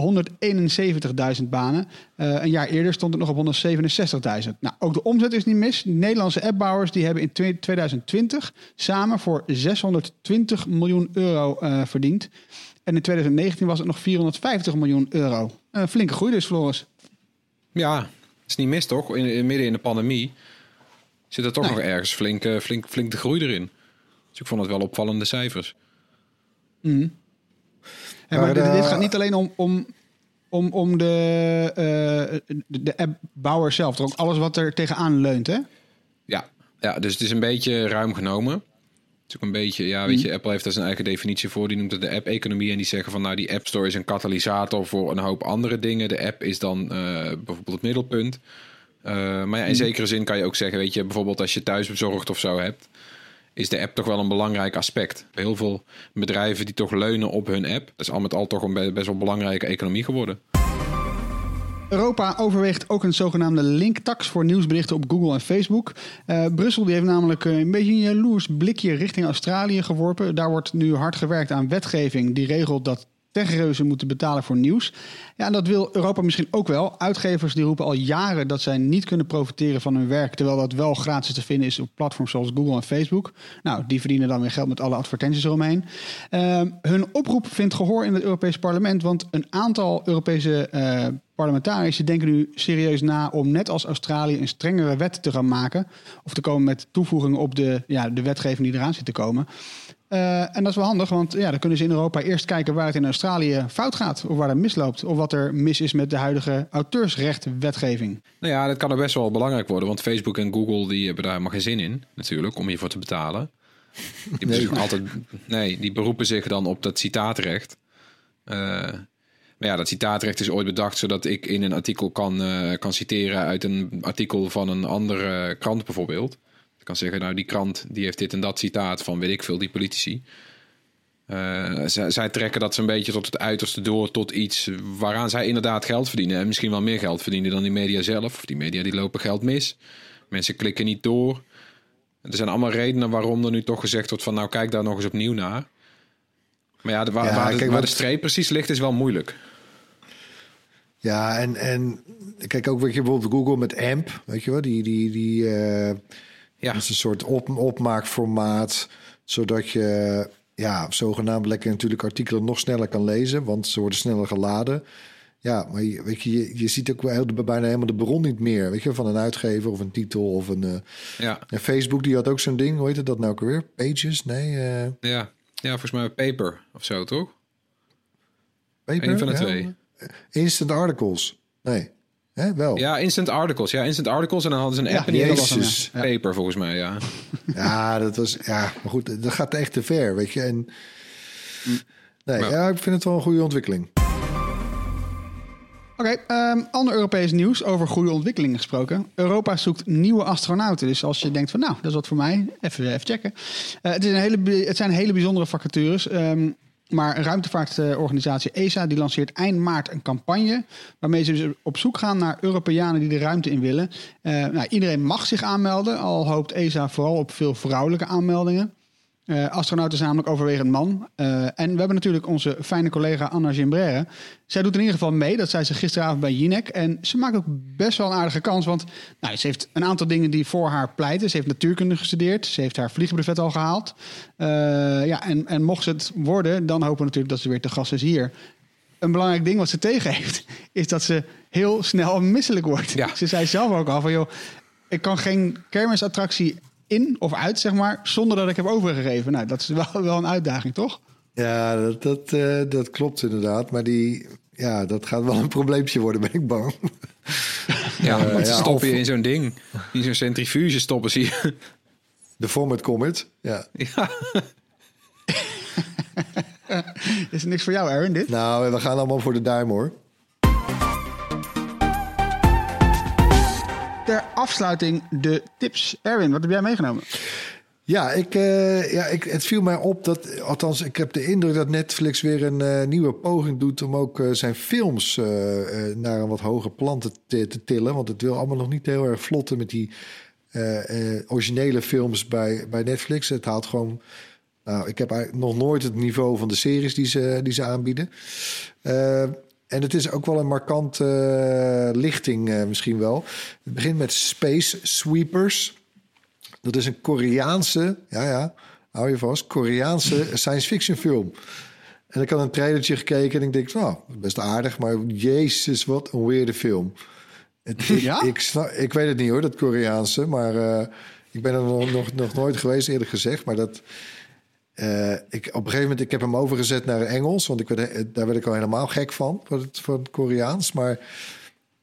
171.000 banen. Eh, een jaar eerder stond het nog op 167.000. Nou, ook de omzet is niet mis. De Nederlandse appbouwers die hebben in twe- 2020 samen voor 620 miljoen euro eh, verdiend. En in 2019 was het nog 450 miljoen euro. Een flinke groei dus, Floris. ja, is niet mis toch? In, in- midden in de pandemie zit er toch Nee. nog ergens flink, eh, flink, flink de groei erin. Dus ik vond het wel opvallende cijfers. Maar Maar, dit, dit eh, gaat niet alleen om, om, om, om de, eh, de, de appbouwer zelf. Toch ook alles wat er tegenaan leunt, hè? Ja, ja, dus het is een beetje ruim genomen. Het is ook een beetje, ja, weet Mhm. je, Apple heeft daar zijn eigen definitie voor. Die noemt het de app-economie. En die zeggen van, nou, die App Store is een katalysator voor een hoop andere dingen. De app is dan eh, bijvoorbeeld het middelpunt. Eh, maar Mhm. ja, in zekere zin kan je ook zeggen, weet je, bijvoorbeeld als je thuisbezorgd of zo hebt, is de app toch wel een belangrijk aspect. Heel veel bedrijven die toch leunen op hun app. Dat is al met al toch een be- best wel belangrijke economie geworden. Europa overweegt ook een zogenaamde linktax voor nieuwsberichten op Google en Facebook. Eh, Brussel die heeft namelijk eh, een beetje een jaloers blikje richting Australië geworpen. Daar wordt nu hard gewerkt aan wetgeving die regelt dat techreuzen moeten betalen voor nieuws. Ja, en dat wil Europa misschien ook wel. Uitgevers die roepen al jaren dat zij niet kunnen profiteren van hun werk, terwijl dat wel gratis te vinden is op platforms zoals Google en Facebook. Nou, die verdienen dan weer geld met alle advertenties eromheen. Ehm, hun oproep vindt gehoor in het Europees Parlement, want een aantal Europese eh, parlementariërs denken nu serieus na om net als Australië een strengere wet te gaan maken. Of te komen met toevoegingen op de, ja, de wetgeving die eraan zit te komen. Eh, en dat is wel handig, want ja, dan kunnen ze in Europa eerst kijken waar het in Australië fout gaat. Of waar het misloopt. Of wat er mis is met de huidige auteursrechtwetgeving. Nou ja, dat kan er best wel belangrijk worden. Want Facebook en Google die hebben daar helemaal geen zin in, natuurlijk, om hiervoor te betalen. Die, nee. altijd, nee, die beroepen zich dan op dat citaatrecht. Uh, maar ja, dat citaatrecht is ooit bedacht zodat ik in een artikel kan, uh, kan citeren uit een artikel van een andere krant bijvoorbeeld. Ik kan zeggen, nou die krant die heeft dit en dat citaat van weet ik veel, die politici. Uh, zij, trekken dat zo'n beetje tot het uiterste door tot iets waaraan zij inderdaad geld verdienen. En misschien wel meer geld verdienen dan die media zelf. Of die media die lopen geld mis. Mensen klikken niet door. Er zijn allemaal redenen waarom er nu toch gezegd wordt van nou kijk daar nog eens opnieuw naar. Maar ja, de, waar, ja, waar, de, kijk, waar de streep precies ligt is wel moeilijk. Ja, en, en kijk ook wat je bijvoorbeeld Google met AMP, weet je wel, die, die, die uh, ja. is een soort op, opmaakformaat, zodat je ja, zogenaamd lekker natuurlijk artikelen nog sneller kan lezen, want ze worden sneller geladen. Ja, maar je, weet je, je, je ziet ook wel bijna helemaal de bron niet meer, weet je, van een uitgever of een titel of een. Uh, ja. En Facebook die had ook zo'n ding, hoe heet het dat nou ook weer? Pages? Nee. Uh, ja. ja, volgens mij paper of zo, toch? Paper? Eén van de ja. twee. Instant articles. Nee. Hè, wel. Ja, instant articles. Ja, instant articles. En dan hadden ze een Ja, app en die was Jezus. ja. Paper, volgens mij, ja. Ja, dat was. Ja, maar goed, dat gaat echt te ver, weet je. En, nee, Ja. ja, ik vind het wel een goede ontwikkeling. Oké, ehm, ander Europees nieuws over goede ontwikkelingen gesproken. Europa zoekt nieuwe astronauten. Dus als je denkt van nou, dat is wat voor mij, even, even checken. Eh, het, is een hele, het zijn hele bijzondere vacatures. ehm, maar een ruimtevaartorganisatie ESA die lanceert eind maart een campagne... waarmee ze dus op zoek gaan naar Europeanen die de ruimte in willen. Eh, nou, iedereen mag zich aanmelden, al hoopt ESA vooral op veel vrouwelijke aanmeldingen. Eh astronauten zijn namelijk overwegend man. Eh, en we hebben natuurlijk onze fijne collega Anna Gimbrère. Zij doet in ieder geval mee. Dat zei ze gisteravond bij Jinek. En ze maakt ook best wel een aardige kans. Want nou, ze heeft een aantal dingen die voor haar pleiten. Ze heeft natuurkunde gestudeerd. Ze heeft haar vliegbrevet al gehaald. Eh, ja, en, en mocht ze het worden, dan hopen we natuurlijk dat ze weer te gast is hier. Een belangrijk ding wat ze tegen heeft, is dat ze heel snel misselijk wordt. Ja. Ze zei zelf ook al van, joh, ik kan geen kermisattractie in of uit, zeg maar, zonder dat ik heb overgegeven. Nou, dat is wel, wel een uitdaging, toch? Ja, dat, dat, eh, dat klopt inderdaad. Maar die, ja, dat gaat wel een probleempje worden, ben ik bang. Ja, Eh, ja, stoppen of- je in zo'n ding. In zo'n centrifuge stoppen ze je. De Format Comet. Ja. Ja. Is er niks voor jou, Aaron, dit? Nou, we gaan allemaal voor de duim hoor. Afsluiting de tips. Erwin, wat heb jij meegenomen? Ja, ik, eh, ja ik, het viel mij op dat, althans, ik heb de indruk dat Netflix weer een eh, nieuwe poging doet om ook eh, zijn films naar een wat hoger plan te, te, tillen. Want het wil allemaal nog niet heel erg vlotten met die originele films bij, bij Netflix. Het haalt gewoon. Nou, ik heb eigenlijk nog nooit het niveau van de series die ze, die ze aanbieden. En het is ook wel een markante eh, lichting eh, misschien wel. Het begint met Space Sweepers. Dat is een Koreaanse, ja ja, hou je vast, Koreaanse science fiction film. En ik had een trailertje gekeken en ik denk, nou, best aardig, maar jezus, wat een weirde film. Het, ik, Ja? ik, snap- ik weet het niet hoor, dat Koreaanse, maar eh, ik ben er nog, nog, nog nooit geweest, eerlijk gezegd. Maar dat, eh, ik, op een gegeven moment, ik heb hem overgezet naar Engels, want ik werd, daar werd ik al helemaal gek van, van het, van het Koreaans. Maar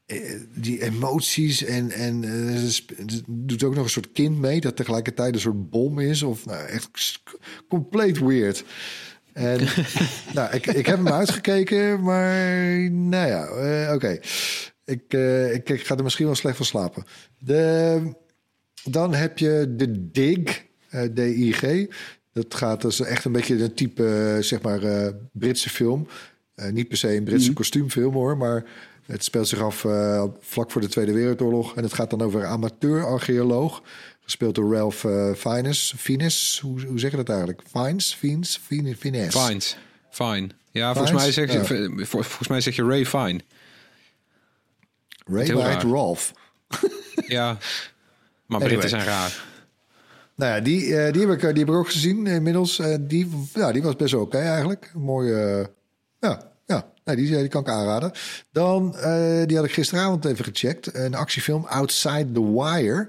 eh, die emoties en, en eh, ze doet ook nog een soort kind mee dat tegelijkertijd een soort bom is of nou, echt compleet weird. En nou, ik, ik heb hem uitgekeken, maar nou ja, eh, oké. Ik, eh, ik, ik ga er misschien wel slecht van slapen. De, dan heb je de Dig, eh, D-I-G. Dat gaat dus echt een beetje een type, eh, zeg maar, eh, Britse film. Eh, niet per se een Britse kostuumfilm hoor, maar het speelt zich af vlak voor de Tweede Wereldoorlog. En het gaat dan over een amateur-archeoloog, gespeeld door Ralph Fiennes. Fiennes, hoe, hoe zeg je dat eigenlijk? Fiennes? Fiennes? Fiennes? Fiennes. Fine. Ja, volgens mij, zeg je, Ja. vol- volgens mij zeg je Ray Fine. Ray White. Ralph. Ja. Maar Anyway. Britten zijn raar. Nou ja, die, eh, die, heb ik, die heb ook gezien inmiddels. Eh, die, ja, die was best oké eigenlijk. Mooie, eh, ja, ja nee, die, die kan ik aanraden. Dan, eh, die had ik gisteravond even gecheckt. Een actiefilm Outside the Wire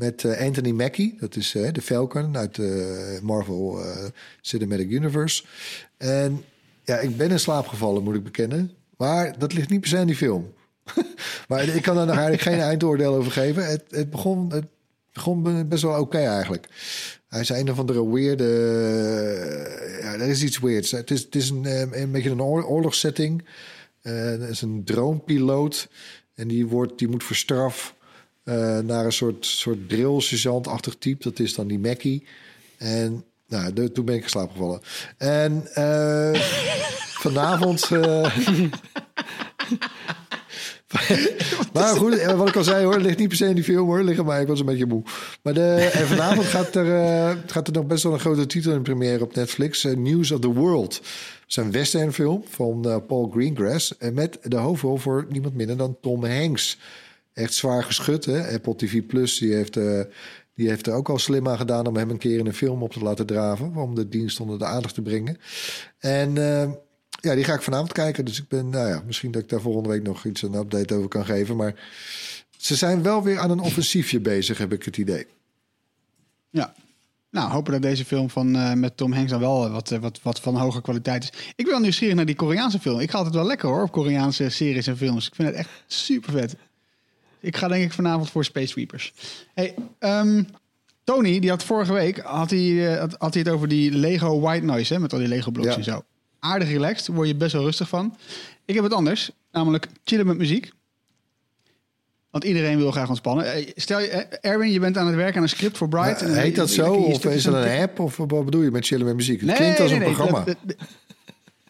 met eh, Anthony Mackie. Dat is eh, de Falcon uit de Marvel eh, Cinematic Universe. En ja, ik ben in slaap gevallen, moet ik bekennen. Maar dat ligt niet per se aan die film. maar ik kan er nog eigenlijk geen eindoordeel over geven. Het, het begon... Het, begon best wel oké eigenlijk. Hij is een of andere weirde... Ja, er is iets weirds. Het is, is een, eh, een beetje een oor- oorlogssetting. Eh, er is een dronepiloot. En die, wordt, die moet voor eh, naar een soort, soort drill-sergeant-achtig type. Dat is dan die Mackie. En nou, toen ben ik slaap gevallen. En eh, vanavond... eh, maar goed, eh, wat ik al zei hoor, ligt niet per se in die film hoor, aan mij, ik was een beetje moe. Maar de, en vanavond gaat er, eh, gaat er nog best wel een grote titel in première op Netflix, eh, News of the World. Het is een westernfilm van eh, Paul Greengrass en met de hoofdrol voor niemand minder dan Tom Hanks. Echt zwaar geschud, hè? Apple TV Plus, die heeft, eh, die heeft er ook al slim aan gedaan om hem een keer in een film op te laten draven, om de dienst onder de aandacht te brengen. En eh, ja, die ga ik vanavond kijken. Dus ik ben, nou ja, misschien dat ik daar volgende week nog iets een update over kan geven. Maar ze zijn wel weer aan een offensiefje bezig, heb ik het idee. Ja. Nou, hopen dat deze film van, eh, met Tom Hanks dan wel wat, eh, wat, wat van hoge kwaliteit is. Ik ben wel nieuwsgierig naar die Koreaanse film. Ik ga altijd wel lekker hoor, op Koreaanse series en films. Ik vind het echt super vet. Ik ga denk ik vanavond voor Space Sweepers. Hey, ehm, Tony, die had vorige week had hij, eh, had, had hij het over die Lego White Noise, hè, met al die Lego blokjes Ja. en zo. Aardig relaxed, word je best wel rustig van. Ik heb het anders, namelijk chillen met muziek. Want iedereen wil graag ontspannen. Eh, Stel je, eh, Erwin, je bent aan het werken aan een script voor Bright. en- Heet dat zo? Of is dat een app? Of wat bedoel je met chillen met muziek? Het Nee, klinkt als nee, een nee, programma. dat- dat-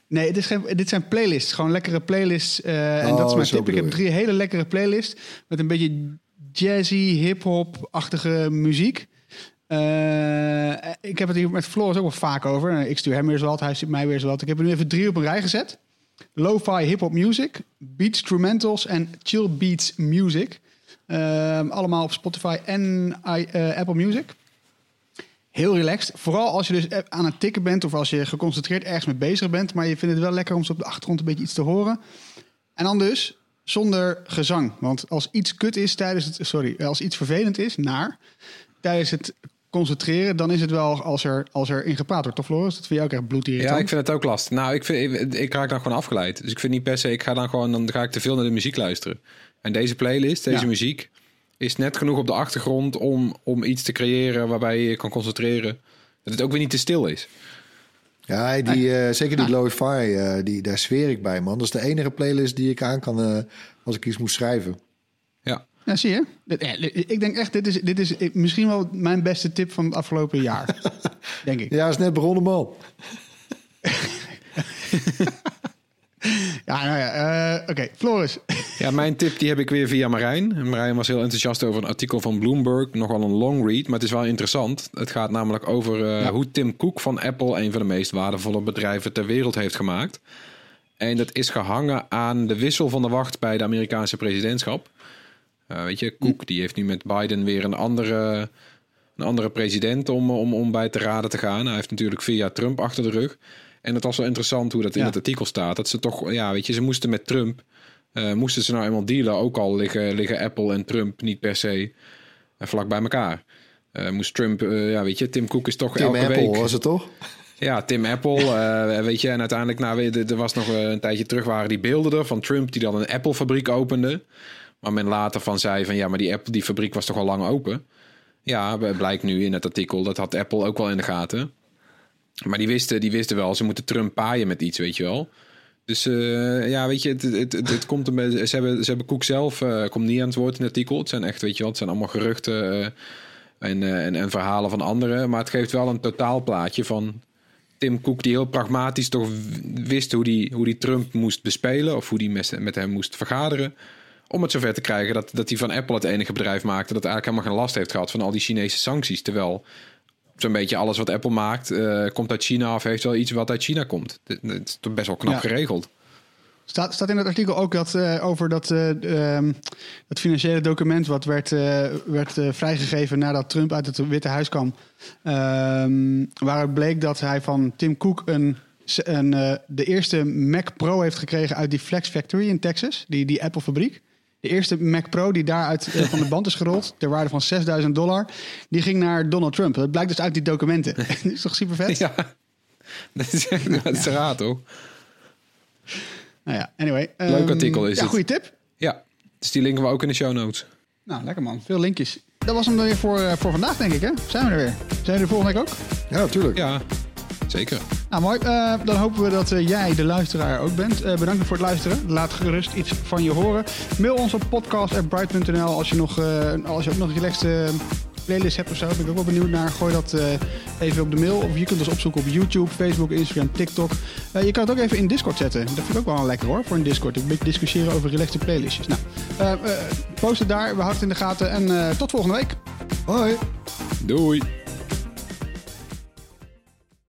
Nee, het is geen, dit zijn playlists. Gewoon lekkere playlists. eh, en Oh, dat is mijn tip. Ik heb drie hele lekkere playlists. Met een beetje jazzy, hip-hop-achtige muziek. Eh, ik heb het hier met Floris ook wel vaak over. Eh, Ik stuur hem weer eens wat, hij stuurt mij weer eens wat. Ik heb er nu even drie op een rij gezet. Lo-fi hip-hop music, beat instrumentals en chill beats music. Ehm, allemaal op Spotify en i- eh, Apple Music. Heel relaxed. Vooral als je dus aan het tikken bent of als je geconcentreerd ergens mee bezig bent. Maar je vindt het wel lekker om zo op de achtergrond een beetje iets te horen. En dan dus zonder gezang. Want als iets kut is tijdens het. Sorry, als iets vervelend is, naar. Tijdens het concentreren, dan is het wel als er, als er in gepraat wordt. Toch, Floris? Dat vind je ook echt bloedirritant. Ja, ik vind het ook lastig. Nou, ik, vind, ik, ik raak dan gewoon afgeleid. Dus ik vind niet per se, ik ga dan gewoon, dan ga ik te veel naar de muziek luisteren. En deze playlist, deze Ja. muziek, is net genoeg op de achtergrond om, om iets te creëren waarbij je je kan concentreren. Dat het ook weer niet te stil is. Ja, die, eh, zeker die lo-fi, eh, die, daar zweer ik bij, man. Dat is de enige playlist die ik aan kan eh, als ik iets moet schrijven. Ja. Ja, zie je? Eh, Ik denk echt, dit is, dit is misschien wel mijn beste tip van het afgelopen jaar. denk ik. Ja, is net begonnen, man. Ja, nou ja. eh, Oké, Floris. Ja, mijn tip die heb ik weer via Marijn. Marijn was heel enthousiast over een artikel van Bloomberg. Nogal een long read, maar het is wel interessant. Het gaat namelijk over eh, hoe Tim Cook van Apple... een van de meest waardevolle bedrijven ter wereld heeft gemaakt. En dat is gehangen aan de wissel van de wacht bij de Amerikaanse presidentschap. Eh, weet je, Cook die heeft nu met Biden weer een andere, een andere president om, om, om bij te raden te gaan. Hij heeft natuurlijk vier jaar Trump achter de rug. En het was wel interessant hoe dat in Ja. het artikel staat. Dat ze toch, ja, weet je, ze moesten met Trump, eh, moesten ze nou eenmaal dealen. Ook al liggen, liggen Apple en Trump niet per se eh, vlak bij elkaar. Moest Trump, ja, weet je, Tim Cook is toch Tim elke Apple week. was het toch? Ja, Tim Apple, weet je. En uiteindelijk, nou, er was nog een tijdje terug waren die beelden er van Trump die dan een Apple-fabriek opende. Maar men later van zei van ja, maar die Apple, die fabriek was toch al lang open. Ja, blijkt nu in het artikel, dat had Apple ook wel in de gaten. Maar die wisten, die wisten wel, ze moeten Trump paaien met iets, weet je wel. Dus eh, ja, weet je, het, het, het, komt. Ze hebben, ze hebben Koek zelf, eh, komt niet aan het woord in het artikel. Het zijn echt, weet je wel, het zijn allemaal geruchten eh, en, en, en verhalen van anderen. Maar het geeft wel een totaalplaatje van Tim Cook, die heel pragmatisch toch wist hoe die, hoe die Trump moest bespelen. Of hoe die met hem moest vergaderen. Om het zover te krijgen dat, dat hij van Apple het enige bedrijf maakte. dat eigenlijk helemaal geen last heeft gehad van al die Chinese sancties. Terwijl zo'n beetje alles wat Apple maakt, eh, komt uit China of heeft wel iets wat uit China komt. Het is toch best wel knap Ja. geregeld. Staat, staat in het artikel ook dat, eh, over dat, eh, ehm, dat financiële document wat werd, werd vrijgegeven nadat Trump uit het Witte Huis kwam. Ehm, waaruit bleek dat hij van Tim Cook een, een, de eerste Mac Pro heeft gekregen uit die Flex Factory in Texas, die, die Apple fabriek. De eerste Mac Pro die daaruit eh, van de band is gerold, ter waarde van 6000 dollar, die ging naar Donald Trump. Dat blijkt dus uit die documenten. dat is toch super vet? Ja, dat is, dat is raar toch? Nou ja, anyway. Leuk Ehm, artikel is ja, het. goede tip. Ja, dus die linken we ook in de show notes. Nou, lekker man. Veel linkjes. Dat was hem dan weer voor, eh, voor vandaag, denk ik. Hè? Zijn we er weer? Zijn we er volgende week ook? Ja, natuurlijk. Ja, zeker. Nou, mooi. Eh, dan hopen we dat eh, jij, de luisteraar, ook bent. Eh, bedankt voor het luisteren. Laat gerust iets van je horen. Mail ons op podcast.bright.nl als je, nog, eh, als je ook nog een relaxte playlist hebt of zo. Ben ik ook wel benieuwd naar. Gooi dat eh, even op de mail. Of je kunt ons opzoeken op YouTube, Facebook, Instagram, TikTok. Eh, je kan het ook even in Discord zetten. Dat vind ik ook wel lekker hoor, voor een Discord. Een beetje discussiëren over relaxte playlistjes. Nou, post het daar. We houden het in de gaten. En eh, tot volgende week. Hoi. Doei.